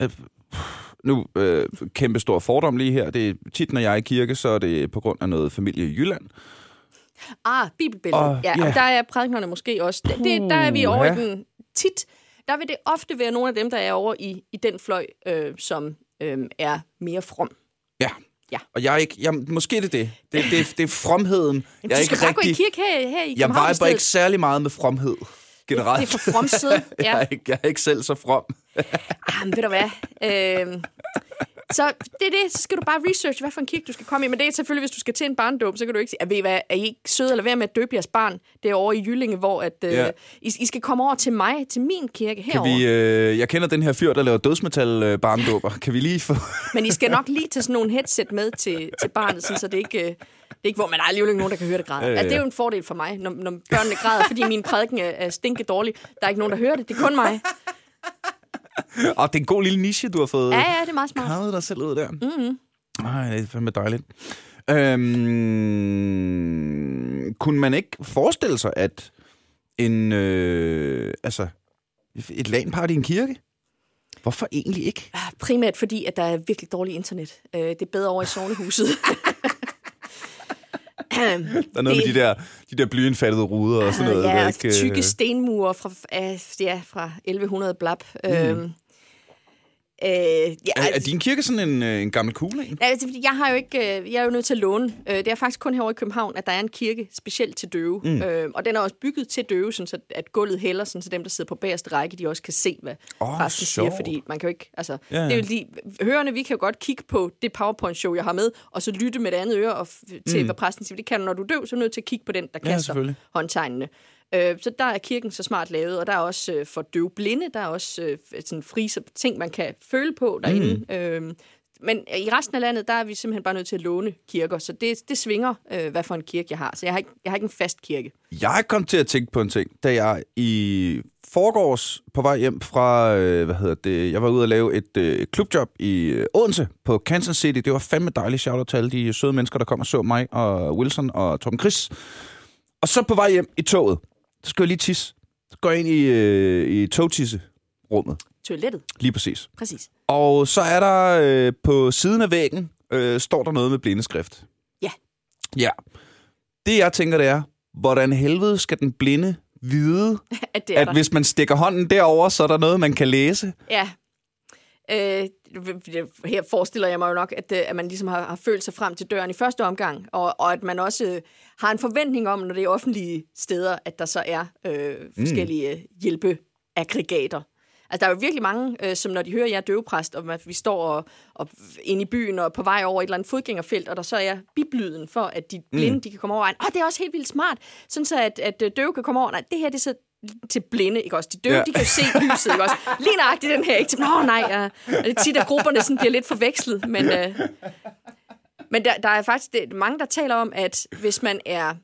At, nu, øh, kæmpe stor fordom lige her. Det er tit, når jeg er i kirke, så er det på grund af noget familie i Jylland. Ah, bibelbilledet. Åh, ja, ja. og der er prædiknerne måske også. Det, det, der er vi over Puha. i den tit. Der vil det ofte være nogle af dem, der er over i, i den fløj, øh, som øh, er mere from. Ja. Ja. Og jeg er ikke... Jeg, måske er det det. Det, det, det er fromheden. Jamen, jeg er du skal ikke bare gå i rigtig... kirke her, her i Jeg viber ikke særlig meget med fromhed. Generelt. Det er for fromsiden. jeg, Ja. er ikke, jeg er ikke selv så from. Ah, men ved du hvad? Øh, så det er det. Så skal du bare research, hvad for en kirke du skal komme i. Men det er selvfølgelig, hvis du skal til en barndåb, så kan du ikke sige, at ved I hvad, er I ikke søde eller være med at døbe jeres barn derovre i Jyllinge, hvor at, øh, Ja. I, I, skal komme over til mig, til min kirke Kan herovre. vi, øh, jeg kender den her fyr, der laver dødsmetal øh, barndåber. Kan vi lige få... Men I skal nok lige tage sådan nogle headset med til, til barnet, sådan, så det ikke... øh, Det er ikke, hvor man er alligevel ikke nogen, der kan høre det græde. Altså, det er jo en fordel for mig, når, når børnene græder, fordi min prædiken er, er stinke dårlig. Der er ikke nogen, der hører det. Det er kun mig. Og det er en god lille niche, du har fået Ja, ja, det er meget smart. karret dig selv ud der. Mm-hmm. Ej, det er fandme dejligt. Øhm, kunne man ikke forestille sig, at en, øh, altså, et LAN-party i en kirke? Hvorfor egentlig ikke? Ah, Primært fordi, at der er virkelig dårligt internet. Øh, det er bedre over i sovnehuset. Der er noget det, med de der, de der blyindfattede ruder og sådan noget. Ja, der ikke, øh, tykke stenmure fra, ja, fra 1100 blab. Mm. Øhm, øh, ja, Er, er din kirke sådan en, øh, en gammel kugle en? Ja, altså, jeg har jo ikke, øh, jeg er jo nødt til at låne. Øh, Det er faktisk kun herovre i København, at der er en kirke specielt til døve. Mm. Øh, og den er også bygget til døve, sådan så at gulvet hælder, sådan så dem, der sidder på bagerste række, de også kan se, hvad Åh, oh, præsten siger. Fordi man kan jo ikke, altså, Ja, det er jo lige, hørende, vi kan jo godt kigge på det PowerPoint-show, jeg har med, og så lytte med det andet øre og til, mm. hvad præsten siger. Det kan du, når du er døv, så er du nødt til at kigge på den, der Ja, kaster håndtegnene. Øh, så der er kirken så smart lavet, og der er også øh, for døve blinde, der er også øh, sådan frie ting, man kan føle på derinde. Mm. Øh, men i resten af landet, der er vi simpelthen bare nødt til at låne kirker, så det, det svinger, øh, hvad for en kirke jeg har. Så jeg har, ikke, jeg har ikke en fast kirke. Jeg kom til at tænke på en ting, da jeg i forgårs på vej hjem fra, øh, hvad hedder det, jeg var ude og lave et øh, klubjob i øh, Odense på Kansas City. Det var fandme dejligt shout til alle de søde mennesker, der kom og så mig og Wilson og Torben Chris. Og så på vej hjem i toget, så skal jeg lige tisse. Så går jeg ind i, øh, i togtisserummet, Toilettet, lige præcis. præcis. Og så er der øh, på siden af væggen, øh, står der noget med blindeskrift. Ja. Ja. Det jeg tænker, det er, hvordan helvede skal den blinde vide, At det at der. hvis man stikker hånden derover, så er der noget, man kan læse? Ja. Øh, her forestiller jeg mig jo nok, at, øh, at man ligesom har, har følt sig frem til døren i første omgang, og, og at man også øh, har en forventning om, når det er offentlige steder, at der så er øh, forskellige mm. hjælpeaggregater. Altså, der er jo virkelig mange, øh, som når de hører, at jeg er døvepræst, og at vi står og, og inde i byen og på vej over et eller andet fodgængerfelt, og der så er biblyden for, at de blinde mm. de kan komme over. Åh, det er også helt vildt smart, sådan så at, at døve kan komme over. Nej, det her det er så til blinde, ikke også? De døve, Ja. de kan jo se lyset, ikke også? Lige nøjagtigt den her, ikke? Nå, nej, ja. Og det er tit, at grupperne sådan bliver lidt forvekslet, men... Øh, men der, der er faktisk det, mange, der taler om, at hvis man er,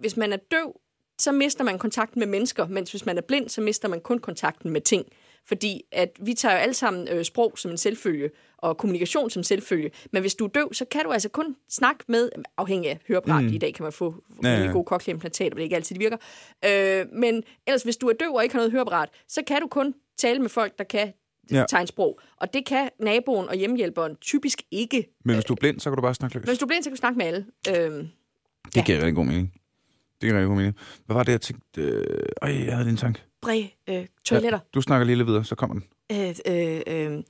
hvis man er døv, så mister man kontakten med mennesker, mens hvis man er blind, så mister man kun kontakten med ting. Fordi at vi tager jo alle sammen øh, sprog som en selvfølge, og kommunikation som selvfølge. Men hvis du er døv, så kan du altså kun snakke med, afhængig af høreapparat, mm. i dag kan man få Ja, ja, ja. ja. gode cochleaimplantater, men det ikke altid, de virker. Øh, men ellers, hvis du er døv og ikke har noget høreapparat, så kan du kun tale med folk, der kan Ja. ja. tegnsprog. Og det kan naboen og hjemmehjælperen typisk ikke. Men hvis du er blind, så kan du bare snakke løs. Men hvis du er blind, så kan du snakke med alle. Øh, Det giver rigtig god mening. Det rigtig god mening. Hvad var det, jeg tænkte? Øh, øj, jeg havde en tanke. bred øh, toiletter. Du snakker lige lidt videre, så kommer den. Øh, øh, øh,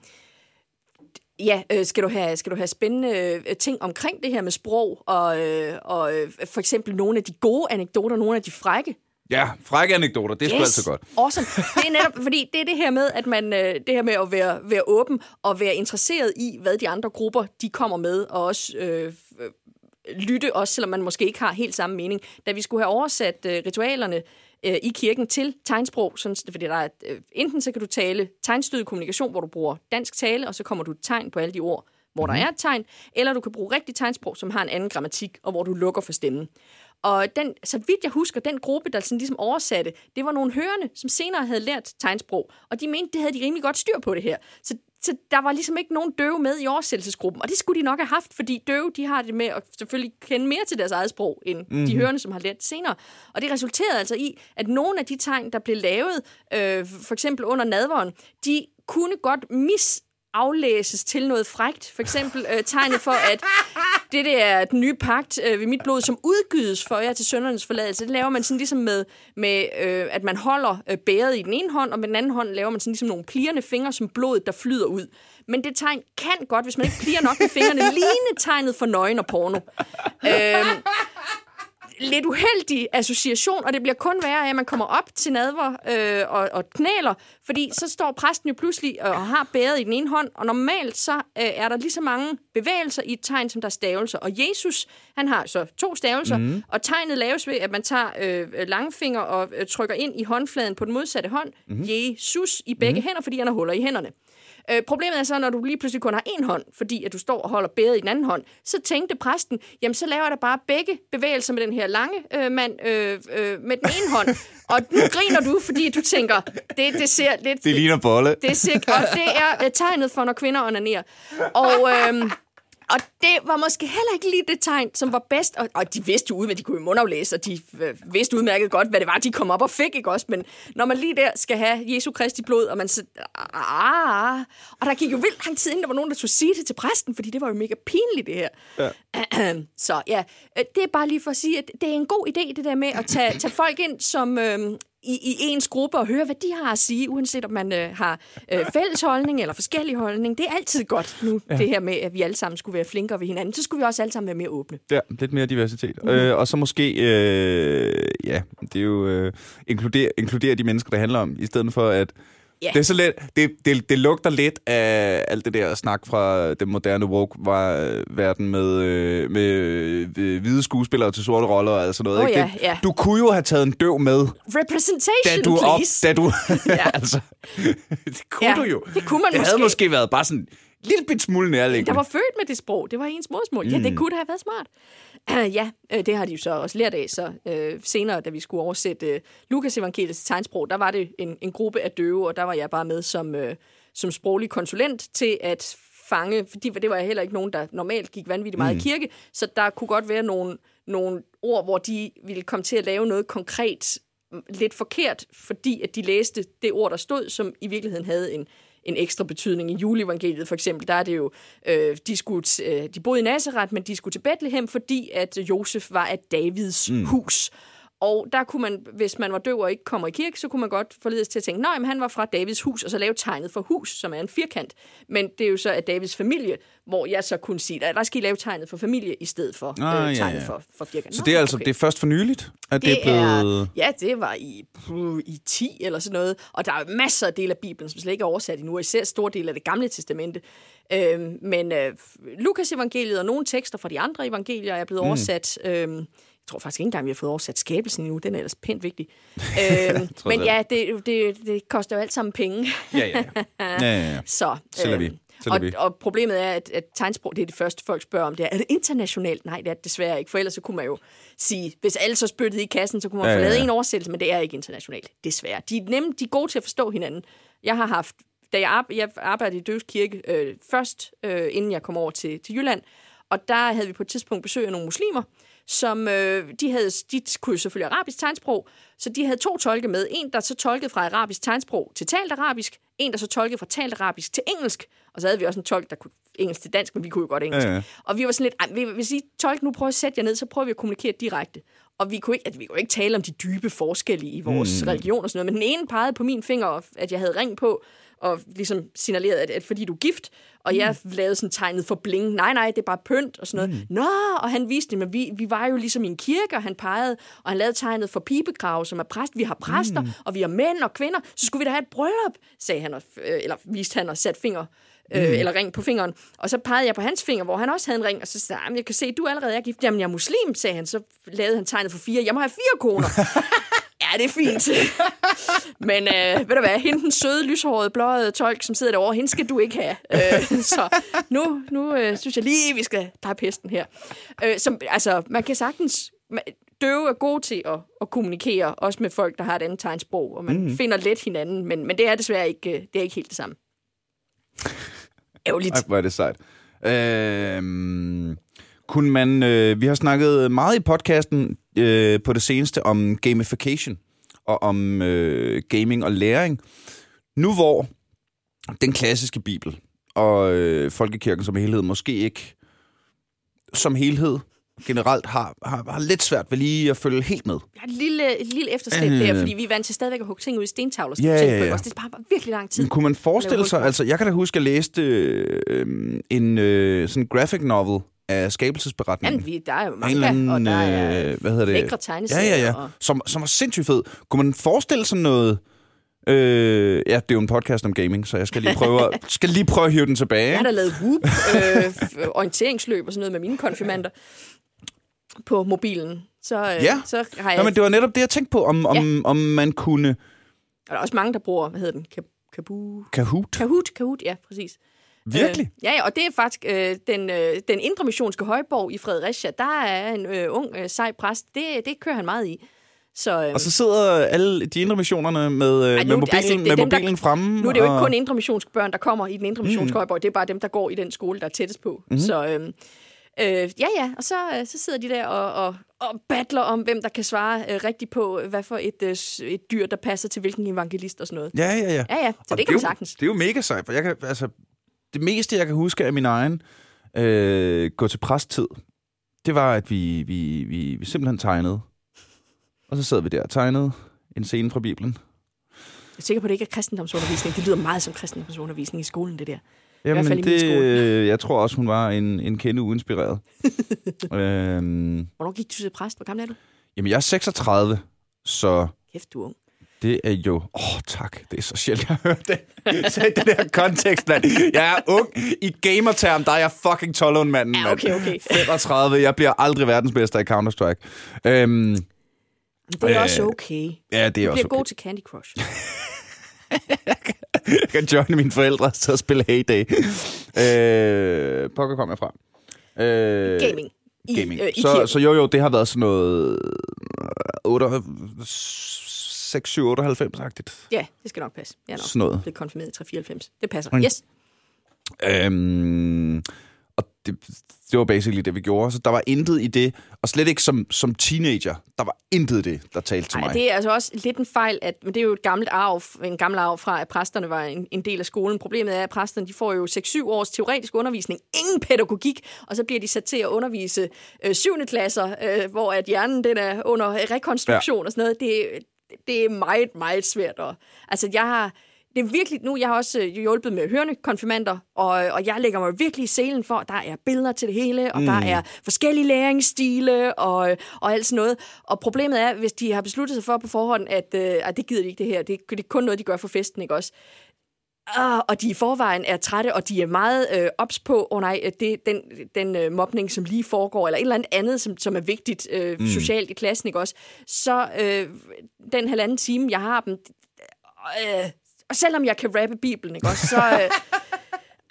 ja, øh, skal, du have, skal du have spændende øh, ting omkring det her med sprog, og, øh, og øh, for eksempel nogle af de gode anekdoter, nogle af de frække? Ja, frække anekdoter, det er sgu altid godt. Awesome. Det er netop, fordi det er det her med, at man, øh, det her med at være, være åben og være interesseret i, hvad de andre grupper, de kommer med, og også øh, lytte, også selvom man måske ikke har helt samme mening. Da vi skulle have oversat øh, ritualerne øh, i kirken til tegnsprog, sådan, fordi der er, øh, enten så kan du tale tegnstødet kommunikation, hvor du bruger dansk tale, og så kommer du et tegn på alle de ord, hvor mm-hmm. der er et tegn, eller du kan bruge rigtig tegnsprog, som har en anden grammatik, og hvor du lukker for stemmen. Og den, så vidt jeg husker, den gruppe, der sådan ligesom oversatte, det var nogle hørende, som senere havde lært tegnsprog, og de mente, det havde de rimelig godt styr på det her. Så, så der var ligesom ikke nogen døve med i oversættelsesgruppen, og det skulle de nok have haft, fordi døve, de har det med at selvfølgelig kende mere til deres eget sprog, end mm-hmm. de hørende, som har lært senere. Og det resulterede altså i, at nogle af de tegn, der blev lavet, øh, for eksempel under nadveren, de kunne godt mis aflæses til noget frægt. For eksempel øh, tegnet for, at det der er den nye pagt øh, ved mit blod, som udgydes for jer til søndernes forladelse. Det laver man sådan ligesom med, med øh, at man holder øh, bæret i den ene hånd, og med den anden hånd laver man sådan ligesom nogle plirrende fingre, som blodet, der flyder ud. Men det tegn kan godt, hvis man ikke plier nok med fingrene, ligne tegnet for nøgen og porno. Øh, lidt uheldig association, og det bliver kun værre af, at man kommer op til nadver øh, og, og knæler, fordi så står præsten jo pludselig og har bæret i den ene hånd, og normalt så øh, er der lige så mange bevægelser i et tegn, som der er stavelser. Og Jesus, han har så to stavelser, mm. og tegnet laves ved, at man tager øh, langfinger og øh, trykker ind i håndfladen på den modsatte hånd, mm. Jesus i begge mm. hænder, fordi han har huller i hænderne. Øh, problemet er så, når du lige pludselig kun har en hånd, fordi at du står og holder bæret i den anden hånd, så tænkte præsten, jamen så laver da bare begge bevægelser med den her lange øh, mand øh, øh, med den ene hånd. Og nu griner du, fordi du tænker, det, det ser lidt... Det ligner bolle. Det er sikkert, og det er øh, tegnet for, når kvinder onanerer. Og, øhm, Og det var måske heller ikke lige det tegn, som var bedst. Og, og de vidste jo udmærket, de kunne jo mundaflæse, og de øh, vidste udmærket godt, hvad det var, de kom op og fik, ikke også? Men når man lige der skal have Jesu Kristi blod, og man så... Ah, og der gik jo vildt lang tid, inden der var nogen, der skulle sige det til præsten, fordi det var jo mega pinligt, det her. Ja. Så ja, øh, det er bare lige for at sige, at det er en god idé, det der med at tage, tage folk ind, som... Øh, i, i ens gruppe og høre, hvad de har at sige, uanset om man øh, har øh, fælles holdning eller forskellig holdning. Det er altid godt nu, ja. det her med, at vi alle sammen skulle være flinkere ved hinanden. Så skulle vi også alle sammen være mere åbne. Ja, lidt mere diversitet. Mm. Øh, og så måske, øh, ja, det er jo øh, inkludere, inkludere de mennesker, det handler om, i stedet for at Yeah. Det er så let, det, det, det lugter lidt af alt det der snak fra den moderne woke-verden med, øh, med øh, hvide skuespillere til sorte roller og sådan noget. Oh, ikke? Yeah, yeah. Du kunne jo have taget en døv med. Representation, da du please. Op, da du, altså, det kunne Ja, du jo. det kunne man det havde måske. måske været bare sådan lille bit smule nærliggende. Der var født med det sprog. Det var ens modersmål. Ja, det kunne da have været smart. ja, øh, det har de jo så også lært af. Så øh, senere, da vi skulle oversætte øh, Lukas evangeliets tegnsprog, der var det en, en gruppe af døve, og der var jeg bare med som, øh, som sproglig konsulent til at fange, fordi det var heller ikke nogen, der normalt gik vanvittigt meget mm. i kirke, så der kunne godt være nogle, nogle ord, hvor de ville komme til at lave noget konkret mm, lidt forkert, fordi at de læste det ord, der stod, som i virkeligheden havde en, en ekstra betydning. I juleevangeliet for eksempel, der er det jo, øh, de, skulle t- øh, de boede i Nazareth, men de skulle til Bethlehem, fordi at Josef var af Davids mm. hus. Og der kunne man, hvis man var døv og ikke kommer i kirke, så kunne man godt forledes til at tænke, nej, men han var fra Davids hus, og så lave tegnet for hus, som er en firkant. Men det er jo så af Davids familie, hvor jeg så kunne sige, der skal I lave tegnet for familie, i stedet for Ah, øh, ja, tegnet ja. for, for firkant. Så det er altså okay. det er først for nyligt, at det, Det er blevet... er, ja, det var i, puh, i 10 eller sådan noget. Og der er jo masser af dele af Bibelen, som slet ikke er oversat endnu, og især stor del af det gamle testamente. Øhm, men øh, Lukas evangeliet og nogle tekster fra de andre evangelier er blevet mm. oversat. Øhm, jeg tror faktisk ikke engang, vi har fået oversat skabelsen endnu. Den er ellers pænt vigtig. øhm, men ja, det, det, det koster jo alt sammen penge. Ja, ja, ja. ja, ja, ja. Så, lader vi. Lader og, og problemet er, at, at tegnsprog, det er det første, folk spørger om. Det er, er det internationalt? Nej, det er det desværre ikke. For ellers så kunne man jo sige, hvis alle så spyttede i kassen, så kunne man Ja, ja, få ja, lavet ja. en oversættelse, men det er ikke internationalt. Desværre. De er, nemme, de er gode til at forstå hinanden. Jeg har haft, da jeg, ar- jeg arbejdede i Døves Kirke øh, først, øh, inden jeg kom over til, til Jylland, og der havde vi på et tidspunkt besøg af nogle muslimer, som øh, de, havde, de kunne jo selvfølgelig arabisk tegnsprog, så de havde to tolke med. En, der så tolkede fra arabisk tegnsprog til talt arabisk, en, der så tolkede fra talt arabisk til engelsk, og så havde vi også en tolk, der kunne engelsk til dansk, men vi kunne jo godt engelsk. Ja, ja. Og vi var sådan lidt, "Ej, vil- hvis I tolk nu prøver at sætte jer ned, så prøver vi at kommunikere direkte. Og vi kunne ikke, at vi kunne ikke tale om de dybe forskelle i vores mm. religion og sådan noget, men den ene pegede på min finger, at jeg havde ring på, og ligesom signalerede, at, at fordi du er gift, og jeg lavede sådan tegnet for bling. Nej, nej, det er bare pynt og sådan noget. Mm. Nå, og han viste det, men vi, vi var jo ligesom i en kirke, og han pegede, og han lavede tegnet for pibegrav, som er præst. Vi har præster, mm. og vi har mænd og kvinder, så skulle vi da have et bryllup, sagde han, og, øh, eller viste han og satte finger øh, mm. eller ring på fingeren. Og så pegede jeg på hans finger, hvor han også havde en ring, og så sagde jeg, jeg kan se, du allerede er gift. Jamen, jeg er muslim, sagde han. Så lavede han tegnet for fire. Jeg må have fire koner. ja, det er fint. Men øh, ved du hvad, hende den søde, lyshårede, blåede tolk, som sidder derovre, hende skal du ikke have. Øh, så nu, nu øh, synes jeg lige, vi skal tage pesten her. Øh, som, altså, man kan sagtens... ma- Døve er gode til at, at kommunikere, også med folk, der har et andet tegnsprog, og man mm. finder let hinanden, men, men det er desværre ikke, øh, det er ikke helt det samme. Ærgerligt. Ej, hvor er det sejt. Øhm, kunne man... Øh, vi har snakket meget i podcasten øh, på det seneste om gamification og om øh, gaming og læring. Nu hvor den klassiske bibel og øh, folkekirken som helhed måske ikke som helhed generelt har, har, har lidt svært ved lige at følge helt med. Jeg har et lille, et lille efterslæb Øh. der, fordi vi er vant til stadigvæk at hugge ting ud i stentavler. Ja, ja, ja. Det er bare virkelig lang tid. Men kunne man forestille sig, altså jeg kan da huske, at jeg læste øh, en øh, sådan graphic novel af skabelsesberetningen. Jamen, vi, der er jo manga, anden, og der er øh, hvad hedder det? lækre Ja, tegneserier. ja, ja. Og, Som, som var sindssygt fed. Kunne man forestille sig noget... Øh, ja, det er jo en podcast om gaming, så jeg skal lige prøve, at- skal lige prøve at hive den tilbage. jeg har da lavet whoop, øh, orienteringsløb og sådan noget med mine konfirmander på mobilen. Så, øh, Ja. så har jeg... Nå, men det var netop det, jeg tænkte på, om, om, om man kunne... Og der er også mange, der bruger, hvad hedder den? Ka- Kabu... Kahoot? Kahoot, Kahoot, ja, præcis. Virkelig? Øh, ja, ja, og det er faktisk øh, den, øh, den indre missionske højborg i Fredericia. Der er en øh, ung, øh, sej præst. Det, det kører han meget i. Så, øhm, Og så sidder alle de indre missionerne med, Ej, nu- med mobilen, altså, det med dem, der- mobilen fremme. Nu er det jo ikke og- kun indre missionsbørn, der kommer i den indre missionshøjborg. Det er bare dem, der går i den skole, der er tættest på. Mm-hmm. Så øhm, øh, ja, ja. Og så, øh, så sidder de der og, og, og battler om, hvem der kan svare øh, rigtigt på, hvad for et, øh, et dyr, der passer til hvilken evangelist og sådan noget. Ja, ja, ja. Ja, ja. Så Og det kan er man jo- sagtens. Det er jo mega sejt, for jeg kan, altså, det meste, jeg kan huske af min egen øh, gå til præsttid, det var, at vi, vi, vi, vi simpelthen tegnede. Og så sad vi der og tegnede en scene fra Bibelen. Jeg er sikker på, at det ikke er kristendomsundervisning. Det lyder meget som kristendomsundervisning i skolen, det der. Jamen, hvert fald i min det, skole. øh, jeg tror også, hun var en, en kende uinspireret. øhm, Hvornår gik du til præst? Hvor gammel er du? jamen, jeg er 36, så Kæft, du er ung. Det er jo... Åh, oh, tak. Det er så sjældent, jeg hørt det. I den der kontekst, mand. Jeg er ung. I gamerterm, der er jeg fucking 12 manden, Ja, okay, okay. 35. Jeg bliver aldrig verdensmester i Counter-Strike. Øhm, det er Øh, også okay. ja, det er Du også bliver god okay. til Candy Crush. Jeg kan joine mine forældre til at spille Heyday. øh, pokker kom jeg fra. Øh, Gaming. I, gaming. Øh, så, så jo, jo, det har været sådan noget... 6, 7, 98-agtigt. Ja, det skal nok passe. Jeg er nok Sådan noget. blevet konfirmeret i 394. Det passer. Mm. Yes. Øhm, og det, det var basically det, vi gjorde. Så der var intet i det. Og slet ikke som, som teenager. Der var intet i det, der talte til Ej, mig. det er altså også lidt en fejl, at, men det er jo et gammelt arv, en gammel arv fra, at præsterne var en, en del af skolen. Problemet er, at præsterne de får jo 6-7 års teoretisk undervisning, ingen pædagogik, og så bliver de sat til at undervise øh, 7. klasser, øh, hvor at hjernen den er under rekonstruktion ja. og sådan noget. Det, det er meget, meget svært. Og, altså, jeg har, det er virkelig nu, jeg har også øh, hjulpet med hørende konfirmander, og, og jeg lægger mig virkelig i selen for, at der er billeder til det hele, og mm. der er forskellige læringsstile og, og alt sådan noget. Og problemet er, hvis de har besluttet sig for på forhånd, at, øh, at det gider de ikke det her, det, det er kun noget, de gør for festen, ikke også? Ah, og de i forvejen er trætte, og de er meget øh, ops på, åh oh, nej, øh, det, den, den øh, mobning, som lige foregår, eller et eller andet andet, som, som er vigtigt øh, mm. socialt i klassen, ikke også? Så øh, den halvanden time, jeg har dem, øh, og selvom jeg kan rappe Bibelen, ikke også, så... Øh,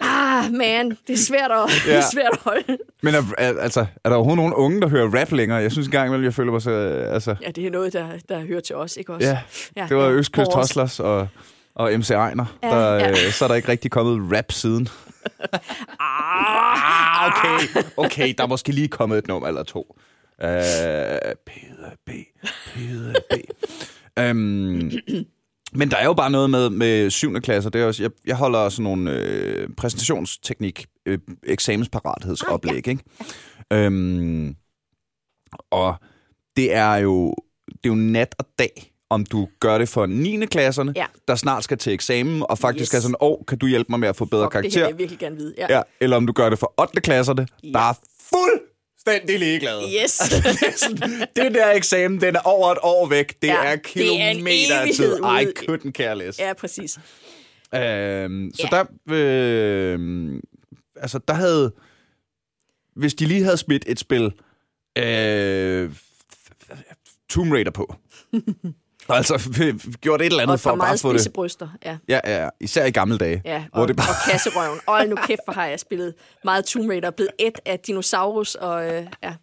ah, man, det er svært at, ja. det er svært at holde. Men er, er, altså, er der overhovedet nogen unge, der hører rap længere? Jeg synes en gang imellem, jeg føler mig så... Altså, Ja, det er noget, der, der hører til os, ikke også? ja, det var ja. Østkyst Hoslers og, og MC Ejner. Ja, der, ja. øh, så er der ikke rigtig kommet rap siden. ah, okay. Okay, der er måske lige kommet et nummer eller to. Uh, PDB, PDB. um, men der er jo bare noget med, med 7. klasser. Det er også, jeg, jeg holder sådan nogle øh, præsentationsteknik, øh, eksamensparathedsoplæg, ikke? Øhm, og det er jo det er jo nat og dag, om du gør det for 9. klasserne, Ja. der snart skal til eksamen, og faktisk Yes. er sådan, åh, kan du hjælpe mig med at få bedre Fuck, det her karakter? jeg virkelig gerne vide. Ja. Ja, eller om du gør det for 8. klasserne, Ja. der er fuldstændig ligeglade. Yes. det, er sådan, det der eksamen, den er over et år væk. Det Ja, er er kilometer af tid. I couldn't care less. ja, præcis. Øhm, så Ja. der... Øh, altså, der havde... Hvis de lige havde smidt et spil... Øh, Tomb Raider på. altså, gjort et eller andet Og for for at bare meget få det... bryster. Ja. Ja, ja, især i gamle dage. Ja, hvor og, det bare... og kasserøven. Og nu kæft, hvor har jeg spillet meget Tomb Raider, blevet et af dinosaurus, og øh, ja.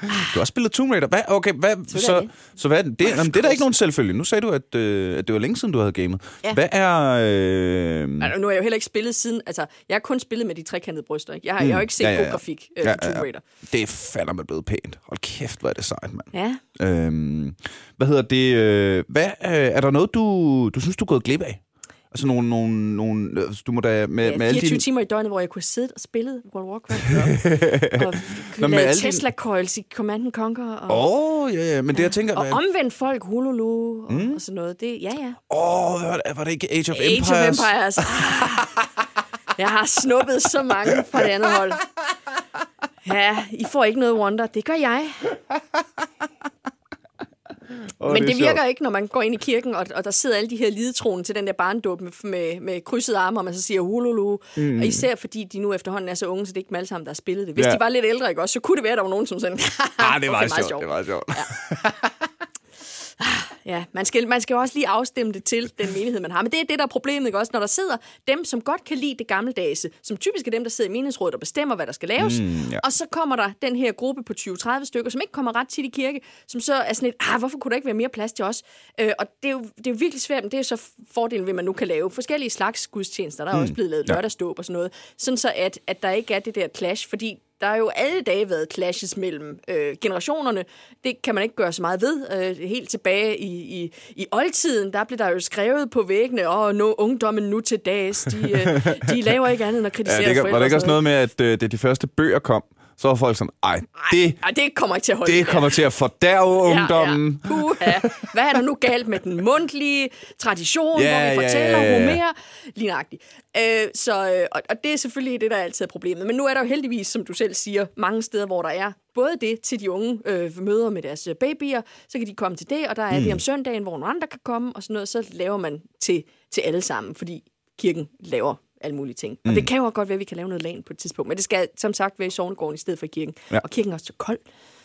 Du har også spillet Tomb Raider. Hvad? Okay, hvad? Så, det. så hvad er det? Det, jamen, det er da ikke nogen selvfølge. Nu sagde du, at, øh, at det var længe siden, du havde gamet. Ja. Hvad er... Øh, Altså, nu har jeg jo heller ikke spillet siden, altså, jeg har kun spillet med de trekantede bryster, ikke? Jeg har, mm. jeg har jo ikke set Ja, ja, ja, god grafik øh, Ja, ja, ja, Tomb. Raider. det er fandme blevet pænt. Hold kæft, hvor er det sejt, mand. Ja. Øhm, hvad hedder det? Øh, hvad, øh, er der noget, du, du synes, du er gået glip af? Altså nogle, nogle, nogle øh, du må da med, Ja, med alle 24 dine... timer i døgnet, hvor jeg kunne have siddet og spillet World of Warcraft. og, og Nå, med Tesla Coils i Command Conquer. Og, Åh, oh, ja, ja, men det jeg tænker... og Åh, omvendt folk, Hululu og, mm. og sådan noget. Det, ja, ja. oh, var, det, var det ikke Age of Age Empires? of Empires. Jeg har snuppet så mange fra det andet hold. Ja, I får ikke noget Wonder. Det gør jeg. Oh, Men det sjovt. virker ikke, når man går ind i kirken, og, og der sidder alle de her lidetroende til den der barndåb med, med, med krydsede arme, og man så siger hululu. Mm. Og især fordi de nu efterhånden er så unge, så det er ikke dem alle sammen, der har spillet det. Hvis Ja. de var lidt ældre, ikke også, så kunne det være, at der var nogen, som sådan... Ah, det var okay, meget sjovt. Det var sjovt. ja, man skal, man skal jo også lige afstemme det til den menighed, man har. Men det er det, der er problemet, ikke også? Når der sidder dem, som godt kan lide det gammeldags, som typisk er dem, der sidder i menighedsrådet og bestemmer, hvad der skal laves. Mm, ja. Og så kommer der den her gruppe på 20-30 stykker, som ikke kommer ret tit i kirke, som så er sådan lidt, ah, hvorfor kunne der ikke være mere plads til os? Øh, og det er, jo, det er jo virkelig svært, men det er så fordelen ved, at man nu kan lave forskellige slags gudstjenester. Der er mm, også blevet lavet ja. lørdagsdåb og sådan noget. Sådan så, at, at der ikke er det der clash, fordi der har jo alle dage været clashes mellem øh, generationerne. Det kan man ikke gøre så meget ved. Øh, helt tilbage i, i, i oldtiden, der blev der jo skrevet på væggene, og oh, no, ungdommen nu til dags, de, øh, de laver ikke andet end at kritisere ja, det, forældre. Var det ikke også noget med, at øh, det de første bøger kom, så var folk sådan, ej, det, ej, det kommer ikke til at holde. Det kommer til at fordærve ungdommen. Ja, ja. Hvad er der nu galt med den mundtlige tradition, ja, hvor vi fortæller ja, ja, ja. Homer? Lignagtigt. Øh, så, øh, og, og det er selvfølgelig det, der altid er problemet. Men nu er der jo heldigvis, som du selv siger, mange steder, hvor der er både det til de unge øh, møder med deres øh, babyer, så kan de komme til det, og der er mm. det om søndagen, hvor nogle andre kan komme, og sådan noget, så laver man til, til alle sammen, fordi kirken laver alle mulige ting. Mm. Og det kan jo godt være, at vi kan lave noget lagen på et tidspunkt, men det skal som sagt være i sovnegården i stedet for i kirken. Ja. Og kirken er også så kold.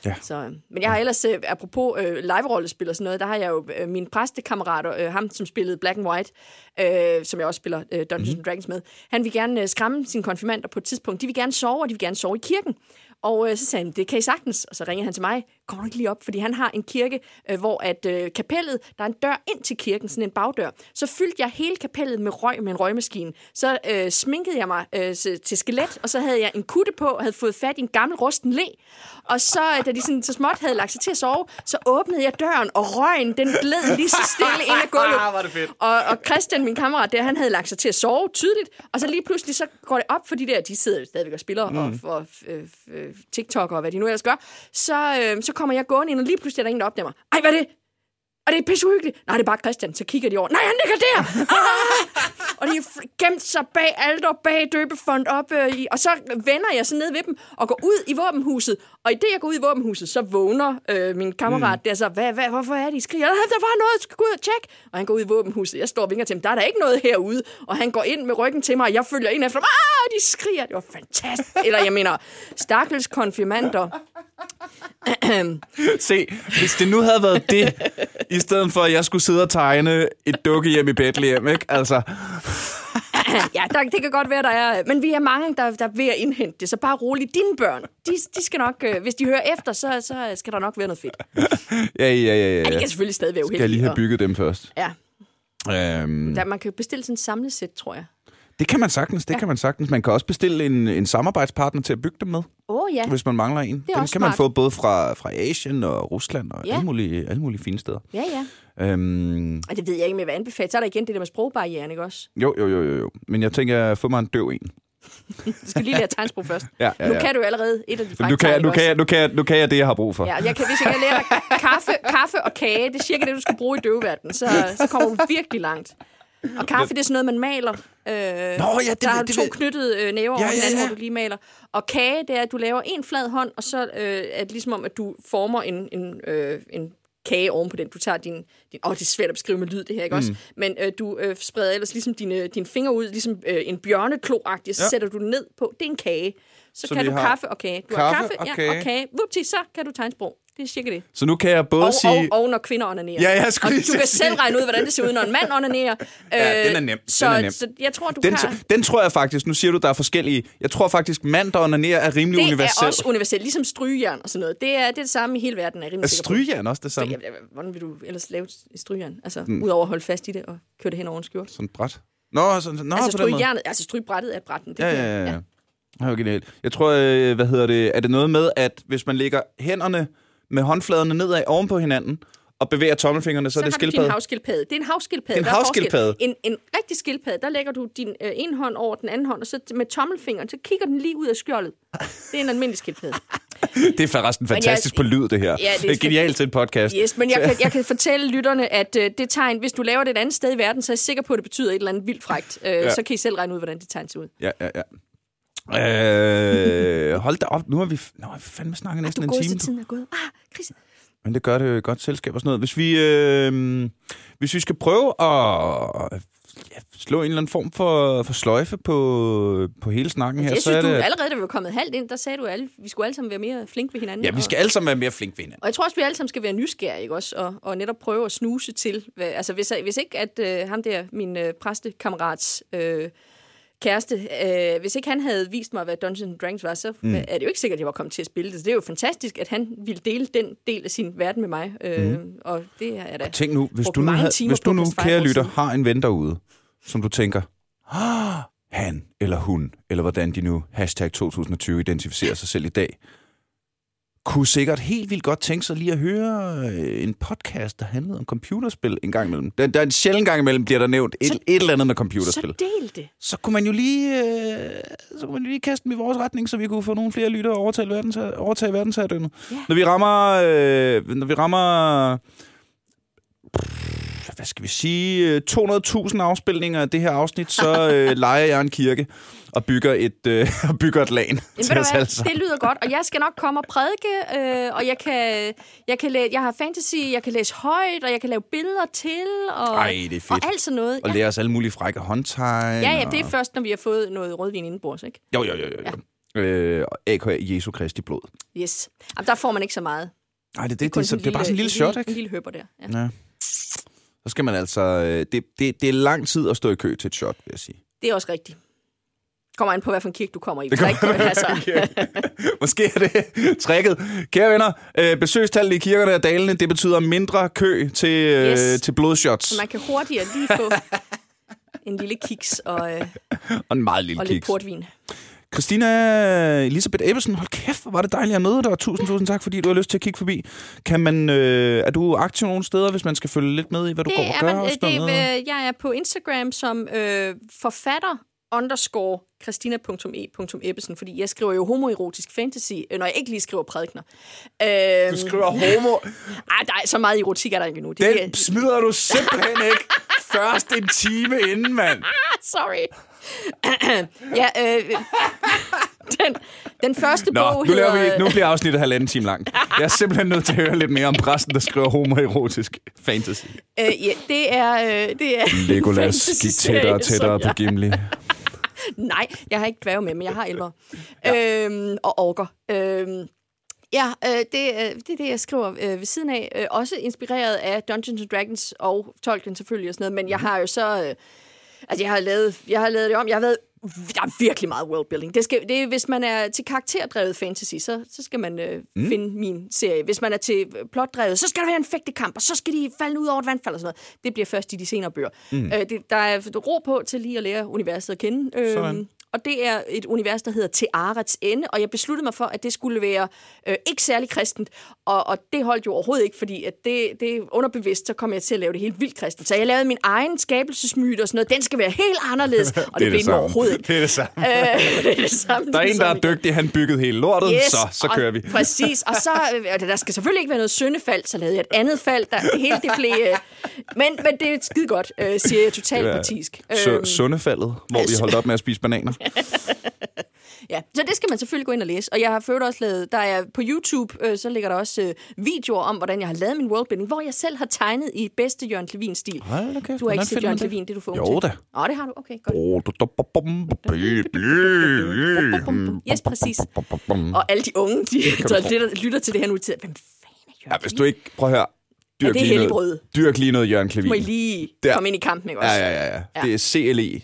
Ja. Så, øh, men jeg har ellers, øh, apropos øh, live-rollespil og sådan noget, der har jeg jo øh, min præstekammerater, øh, ham som spillede Black and White, øh, som jeg også spiller øh, Dungeons mm. Dragons med, han vil gerne øh, skræmme sine konfirmander på et tidspunkt. De vil gerne sove, og de vil gerne sove i kirken. Og øh, så sagde han, det kan I sagtens. Og så ringede han til mig, kommer du ikke lige op? Fordi han har en kirke, øh, hvor at øh, kapellet, der er en dør ind til kirken, sådan en bagdør. Så fyldte jeg hele kapellet med røg med en røgmaskine. Så øh, sminkede jeg mig øh, til skelet, og så havde jeg en kutte på, og havde fået fat i en gammel rusten le. Og så, øh, da de sådan, så småt havde lagt sig til at sove, så åbnede jeg døren, og røgen, den gled lige så stille ind ad gulvet. Ah, var det fedt. Og, og Christian, min kammerat der, han havde lagt sig til at sove tydeligt, og så lige pludselig så går det op for de der, de sidder stadigvæk og spiller, mm. og, og øh, øh, TikTok og hvad de nu ellers gør. Så, øh, så kommer jeg gående ind, og lige pludselig er der ingen, der opdager mig. Ej, hvad er det? Og det er pisse uhyggeligt. Nej, det er bare Christian. Så kigger de over. Nej, han ligger der! Ah! og de gemt sig bag alder, bag døbefond op øh, i. Og så vender jeg så ned ved dem og går ud i våbenhuset. Og i det, jeg går ud i våbenhuset, så vågner øh, min kammerat mm. der så, hvad, hvad, hvorfor er de skriger? Der var noget, skal gå ud og tjekke. Og han går ud i våbenhuset. Jeg står og vinker til ham. Der er der ikke noget herude. Og han går ind med ryggen til mig, og jeg følger ind efter dem. Ah, de skriger. Det var fantastisk. Eller jeg mener, stakkels konfirmander. Se, hvis det nu havde været det, i stedet for at jeg skulle sidde og tegne et dukke hjem i Bethlehem, ikke? Altså... ja, der, det kan godt være, der er... Men vi er mange, der, der er ved at indhente det, så bare roligt. Dine børn, de, de skal nok... Øh, hvis de hører efter, så, så skal der nok være noget fedt. ja, ja, ja, ja. ja. ja de kan selvfølgelig stadig være uheldige. Skal jeg lige have bygget dem først? Ja. Øhm... Der, man kan bestille sådan en samlesæt, tror jeg. Det kan man sagtens, det ja. kan man sagtens. Man kan også bestille en, en samarbejdspartner til at bygge dem med. Oh, ja. Hvis man mangler en. Det Den kan smart. man få både fra, fra Asien og Rusland og ja. alle, mulige, alle mulige fine steder. Ja, ja. Øhm... Og det ved jeg ikke, med hvad anbefaler. Så er der igen det der med sprogbarrieren, ikke også? Jo, jo, jo, jo. jo. Men jeg tænker, få mig en døv en. du skal lige lære tegnsprog først. Ja, ja, ja. Nu kan du allerede et af de nu kan, nu, kan jeg, nu, kan jeg, nu kan jeg det, jeg har brug for. Ja, jeg kan, hvis jeg kan lære dig kaffe, kaffe og kage, det er cirka det, du skal bruge i døveverdenen, så, så kommer du virkelig langt. Og kaffe, det er sådan noget, man maler. Øh, Nå, ja, det, der er det, to det, knyttede øh, næver ja, over hinanden, ja, ja. hvor du lige maler. Og kage, det er, at du laver en flad hånd, og så øh, er det ligesom om, at du former en, en, øh, en kage oven på den. Du tager din... din åh, det er svært at beskrive med lyd, det her, ikke mm. også? Men øh, du øh, spreder ellers ligesom dine, dine fingre ud, ligesom øh, en bjørneklo så ja. sætter du den ned på. Det er en kage. Så, så kan du kaffe og kage. Du kaffe har kaffe og ja, kage. og kage. Vupti, så kan du tegne sprog. Det er cirka det. Så nu kan jeg både og, sige... Og, og når kvinder onanerer. Ja, jeg skulle og du kan selv regne ud, hvordan det ser ud, når en mand onanerer. Ja, den er nem. Så, den er nem. så jeg tror, du den, kan... Den tror jeg faktisk, nu siger du, der er forskellige. Jeg tror faktisk, mand, der onanerer, er rimelig det universel. Det er også universelt, ligesom strygejern og sådan noget. Det er det, er det samme i hele verden. Er, rimelig er strygejern også det samme? Hvordan vil du ellers lave et strygejern? Altså, mm. udover at holde fast i det og køre det hen over en skjort. Sådan bræt? Nå, så, nå altså, strygejernet, altså strygbrættet er brætten. Det ja, ja, ja. ja. Det er genialt. Jeg tror, øh, hvad hedder det, er det noget med, at hvis man lægger hænderne med håndfladerne nedad oven på hinanden, og bevæger tommelfingrene, så, så er det skildpadde. Så havskildpadde. Det er en havskildpadde. En havskildpadde. En, en rigtig skildpadde, der lægger du din øh, ene hånd over den anden hånd, og så med tommelfingeren, så kigger den lige ud af skjoldet. Det er en almindelig skildpadde. det er forresten fantastisk jeg, på lyd, det her. Ja, det, er genialt til en podcast. Yes, men jeg kan, jeg kan fortælle lytterne, at uh, det tegn, hvis du laver det et andet sted i verden, så er jeg sikker på, at det betyder et eller andet vildt frægt. Uh, ja. Så kan I selv regne ud, hvordan det tegn ser ud. Ja, ja, ja. Øh, hold da op, nu har vi, nå, vi fandme snakket næsten en time. Du tiden er gået. Ah, Chris, Men det gør det godt selskab og sådan noget. Hvis vi, øh, hvis vi skal prøve at ja, slå en eller anden form for, for sløjfe på, på hele snakken her, Jeg så synes, er du det... allerede, da vi var kommet halvt ind, der sagde du, at vi skulle alle sammen være mere flinke ved hinanden. Ja, vi og- skal alle sammen være mere flink ved hinanden. Og jeg tror også, vi alle sammen skal være nysgerrige, ikke også? Og, og netop prøve at snuse til. Hvad, altså, hvis, hvis ikke at øh, ham der, min øh, præstekammerats øh, kæreste, øh, hvis ikke han havde vist mig, hvad Dungeons Dragons var, så mm. er det jo ikke sikkert, at jeg var kommet til at spille det. Så det er jo fantastisk, at han ville dele den del af sin verden med mig. Øh, mm. Og det er da... Tænk nu, hvis du nu, havde, hvis du nu kære lytter, har en ven derude, som du tænker, "Ah, han eller hun, eller hvordan de nu hashtag 2020 identificerer sig selv i dag, kunne sikkert helt vildt godt tænke sig lige at høre øh, en podcast, der handlede om computerspil en gang imellem. Der, der er en sjældent gang imellem, bliver der nævnt et, Så- et eller andet med Så computerspil. del det. Så kunne man jo lige, øh, så kunne man jo lige kaste dem i vores retning, så vi kunne få nogle flere lyttere og overtage, verdens, overtage verdensherredømmet. Ja. Når vi rammer, øh, når vi rammer hvad skal vi sige, øh, 200.000 afspilninger af det her afsnit, så øh, leger jeg en kirke og bygger et, øh, og bygger et lag Jamen, til os sammen. Det lyder godt, og jeg skal nok komme og prædike, øh, og jeg kan, jeg kan læ- jeg har fantasy, jeg kan læse højt, og jeg kan lave billeder til, og, Ej, det er fedt. og alt sådan noget. Og Ja. lære os alle mulige frække håndtegn. ja, ja, det er først, når vi har fået noget rødvin indenbords, ikke? Jo, jo, jo, jo. jo. Øh, AKA Jesu Kristi blod. Yes. Jamen, der får man ikke så meget. Nej, det, det, det, det, det, sådan det er bare sådan en lille shot, En ikke? lille høber der. Ja. Ja. Så skal man altså... øh, Det, det, det er lang tid at stå i kø til et shot, vil jeg sige. Det er også rigtigt. Kommer an på, hvilken kirke du kommer i. Hvis der ikke, altså, Måske er det tricket. Kære venner, øh, besøgstallet i kirkerne er dalende. Det betyder mindre kø til, øh, Yes. til blodshots. så man kan hurtigere lige få en lille kiks og, øh, Og en meget lille og lidt kiks. portvin. Christina Elisabeth Ebbesen, hold kæft, hvor var det dejligt at møde dig. Tusind, tusind tak, fordi du har lyst til at kigge forbi. Kan man, øh, er du aktiv nogle steder, hvis man skal følge lidt med i, hvad du går og Det gør? man, og sådan det, øh, jeg er på Instagram som øh, forfatter underscore christina.e.ebbesen, fordi jeg skriver jo homoerotisk fantasy, øh, når jeg ikke lige skriver prædikner. Øh, Du skriver homo. Ej, der er så meget erotik er der ikke endnu. Det, Den smider du simpelthen ikke først en time inden, mand. Sorry. ja, øh, den, den første Nå, bog nu, laver hedder... vi, nu bliver afsnittet halvanden time langt. Jeg er simpelthen nødt til at høre lidt mere om præsten, der skriver homoerotisk fantasy. Øh, ja, det er... Øh, det er Legolas gik tættere og tættere på Gimli. Nej, jeg har ikke dværge med, men jeg har elver. Ja. Øhm, og orker. Øhm, ja, øh, det, øh, det er det, jeg skriver øh, ved siden af. Øh, også inspireret af Dungeons and Dragons og Tolkien selvfølgelig og sådan noget. Men jeg har jo så... Øh, altså, jeg har, lavet, jeg har lavet det om. Jeg har været der er virkelig meget worldbuilding. Det skal, det hvis man er til karakterdrevet fantasy, så, så skal man øh, mm. finde min serie. Hvis man er til plotdrevet, så skal der være en fægtekamp, og så skal de falde ud over et vandfald og sådan noget. Det bliver først i de senere bøger. Mm. Øh, det, der er ro på til lige at lære universet at kende. Sådan. Øh, og det er et univers, der hedder Tearets Ende, og jeg besluttede mig for, at det skulle være øh, ikke særlig kristent, og, og det holdt jo overhovedet ikke, fordi at det, det er underbevidst, så kom jeg til at lave det helt vildt kristent. Så jeg lavede min egen skabelsesmyte og sådan noget, den skal være helt anderledes, og det, det blev den overhovedet ikke. Det er det samme. Øh, det er det samme. Der er en, der er dygtig, han byggede hele lortet, Yes, så, så kører vi. Præcis, og så, øh, der skal selvfølgelig ikke være noget syndefald, så lavede jeg et andet fald, der hele det blev... Øh, men, men det er skide godt, øh, siger jeg totalt partisk. Øhm, sundefaldet, hvor vi holdt op med at spise bananer. Ja, så det skal man selvfølgelig gå ind og læse. Og jeg har ført også lavet, der er på YouTube, øh, så ligger der også øh, videoer om, hvordan jeg har lavet min worldbuilding, hvor jeg selv har tegnet i bedste Jørgen Klevin-stil. Hold da kæft, Du har ikke set Jørgen? Klevin, det er du ung Jo da. Nå, det har du. Okay, godt. Yes, præcis. Og alle de unge, de, der lytter, til det her nu, til, hvem fanden er Jørgen Ja, hvis du ikke... Prøv at høre. Dyrk Er det lige hellig noget, dyrk lige noget Jørgen Klevin. Må I lige Der. komme ind i kampen, ikke også? Ja, ja, ja, ja. Ja. Det er CLE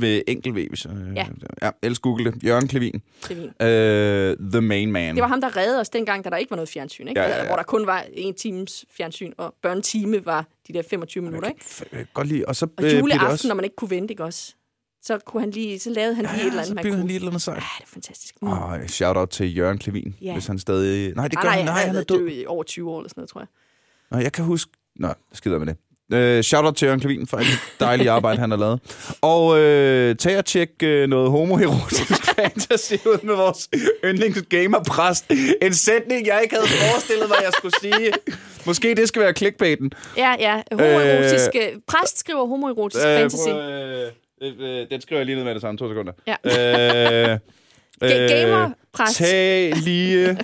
ved enkelt V. Hvis, øh, Ja. ja. ellers google det. Jørgen Klevin. Klevin. Uh, the main man. Det var ham, der reddede os dengang, da der ikke var noget fjernsyn, ikke? Ja, ja, ja. Hvor der kun var en times fjernsyn, og børnetime var de der 25 minutter, ikke? Øh, Godt lige. Og så Og øh, juleaften, også... når man ikke kunne vente, ikke også? Så, kunne han lige, så lavede han lige et eller Ja, andet, så kunne. han lige et eller andet sejt. Ja, det er fantastisk. Mm. Oh, shout out til Jørgen Klevin, Ja. hvis han stadig... Nej, det gør nej, han. Nej, han er været død. død i over 20 år eller sådan noget, tror jeg. Nå, jeg kan huske... Nå, skider med det. Uh, shout out til Jørgen Klevin for alt det dejlige arbejde, han har lavet. Og uh, tag og tjek uh, noget homoerotisk fantasy ud med vores yndlingsgamerpræst. En sætning, jeg ikke havde forestillet mig, jeg skulle sige. Måske det skal være clickbaiten. Ja, ja. Homoerotisk... Øh, præst skriver homoerotisk Øh, fantasy. øh, øh, øh, den skriver jeg lige ned med det samme. To sekunder. Ja. Øh, gamerpræst. Tag lige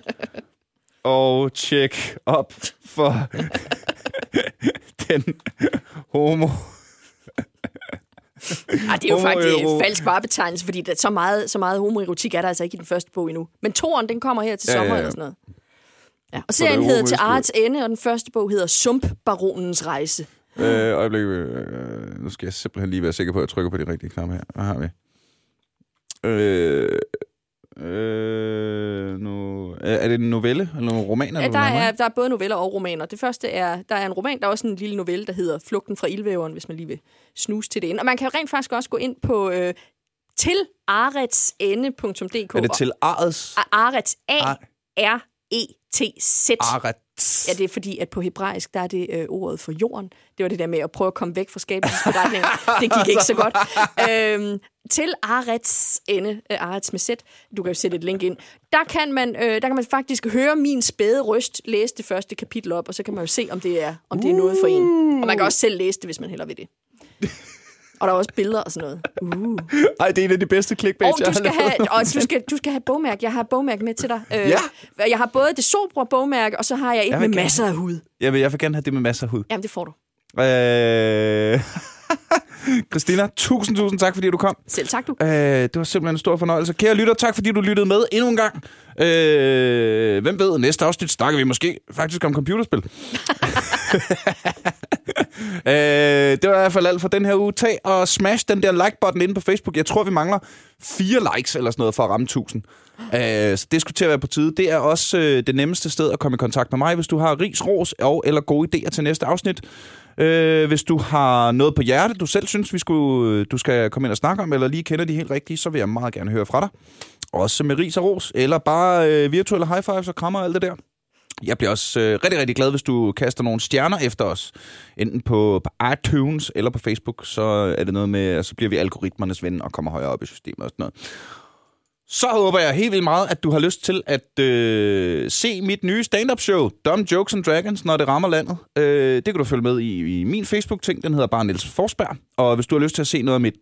og tjek op for den homo... Ah, det er jo faktisk en falsk varebetegnelse, fordi der, så, meget, så meget homoerotik er der altså ikke i den første bog endnu. Men toren, den kommer her til Ja, sommer ja, ja. eller sådan noget. Ja. Og serien er hedder Til Arts Ende, og den første bog hedder Sumpbaronens Rejse. Øh, øjeblik, øh, nu skal jeg simpelthen lige være sikker på, at jeg trykker på de rigtige knapper her. Hvad har vi? Øh, øh, nu, er, er det en novelle eller en roman? Eller Ja, der, er, der er både noveller og romaner. Det første er, der er en roman, der er også en lille novelle, der hedder Flugten fra ildvæveren, hvis man lige vil snuse til det ind. Og man kan rent faktisk også gå ind på øh, til aretsende.dk. Er det til Arets? Arets, A-R-E-T-Z. Arets. Ja, det er fordi, at på hebraisk, der er det øh, ordet for jorden. Det var det der med at prøve at komme væk fra skabelsesberetninger. det gik ikke så godt. Øhm, til Arets ende, øh, Arets med sæt, du kan jo sætte et link ind, der kan, man, øh, der kan man faktisk høre min spæde røst læse det første kapitel op, og så kan man jo se, om det er, om det er noget for en. Og man kan også selv læse det, hvis man heller vil det. Og der er også billeder og sådan noget. Uh. Ej, det er en af de bedste clickbait, Og, du skal, have, og du, skal, du skal have bogmærke. Jeg har bogmærke med til dig. Øh, Ja. Jeg har både det sobre bogmærke, og så har jeg et Jeg med gerne- masser af hud. Jeg vil, jeg vil gerne have det med masser af hud. Jamen, det får du. Øh, Christina, tusind, tusind tak, fordi du kom. Selv tak, du. Øh, det var simpelthen en stor fornøjelse. Kære lytter, tak fordi du lyttede med endnu en gang. Øh, hvem ved, næste afsnit snakker vi måske faktisk om computerspil. øh, det var i hvert fald alt for den her uge. Tag og smash den der like-button inde på Facebook. Jeg tror, vi mangler fire likes eller sådan noget for at ramme 1000. Øh, så det skulle til at være på tide. Det er også øh, det nemmeste sted at komme i kontakt med mig, hvis du har ris, ros og eller gode idéer til næste afsnit. Øh, hvis du har noget på hjerte, du selv synes, vi skulle, øh, du skal komme ind og snakke om, eller lige kender de helt rigtige, så vil jeg meget gerne høre fra dig. Også med ris og ros, eller bare øh, virtuelle high fives og krammer og alt det der. Jeg bliver også øh, rigtig, rigtig glad, hvis du kaster nogle stjerner efter os. Enten på, på iTunes eller på Facebook, så er det noget med, at så bliver vi algoritmernes ven og kommer højere op i systemet og sådan noget. Så håber jeg helt vildt meget, at du har lyst til at øh, se mit nye stand-up show, Dumb Jokes and Dragons, når det rammer landet. Øh, det kan du følge med i, i min Facebook-ting, den hedder bare Niels Forsberg. Og hvis du har lyst til at se noget af mit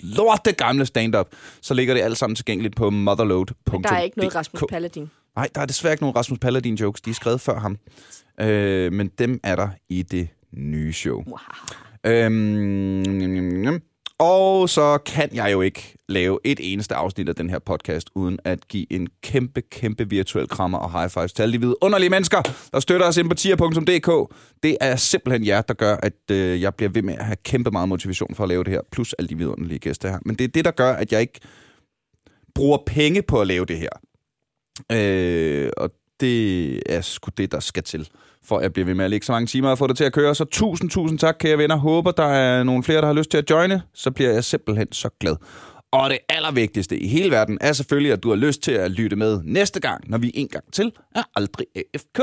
lorte gamle stand-up, så ligger det alt sammen tilgængeligt på motherload.dk. Der er ikke noget Rasmus Paladin. Nej, der er desværre ikke nogen Rasmus Paladin jokes. De er skrevet før ham. Øh, men dem er der i det nye show. Wow. Øhm, og så kan jeg jo ikke lave et eneste afsnit af den her podcast, uden at give en kæmpe, kæmpe virtuel krammer og high fives til alle de vidunderlige mennesker, der støtter os ind på tier.dk. Det er simpelthen jer, der gør, at øh, jeg bliver ved med at have kæmpe meget motivation for at lave det her, plus alle de vidunderlige gæster her. Men det er det, der gør, at jeg ikke bruger penge på at lave det her. Øh, og det er sgu det, der skal til, for at jeg bliver ved med at lægge så mange timer og få det til at køre. Så tusind, tusind tak, kære venner. Håber, der er nogle flere, der har lyst til at joine. Så bliver jeg simpelthen så glad. Og det allervigtigste i hele verden er selvfølgelig, at du har lyst til at lytte med næste gang, når vi en gang til er aldrig AFK.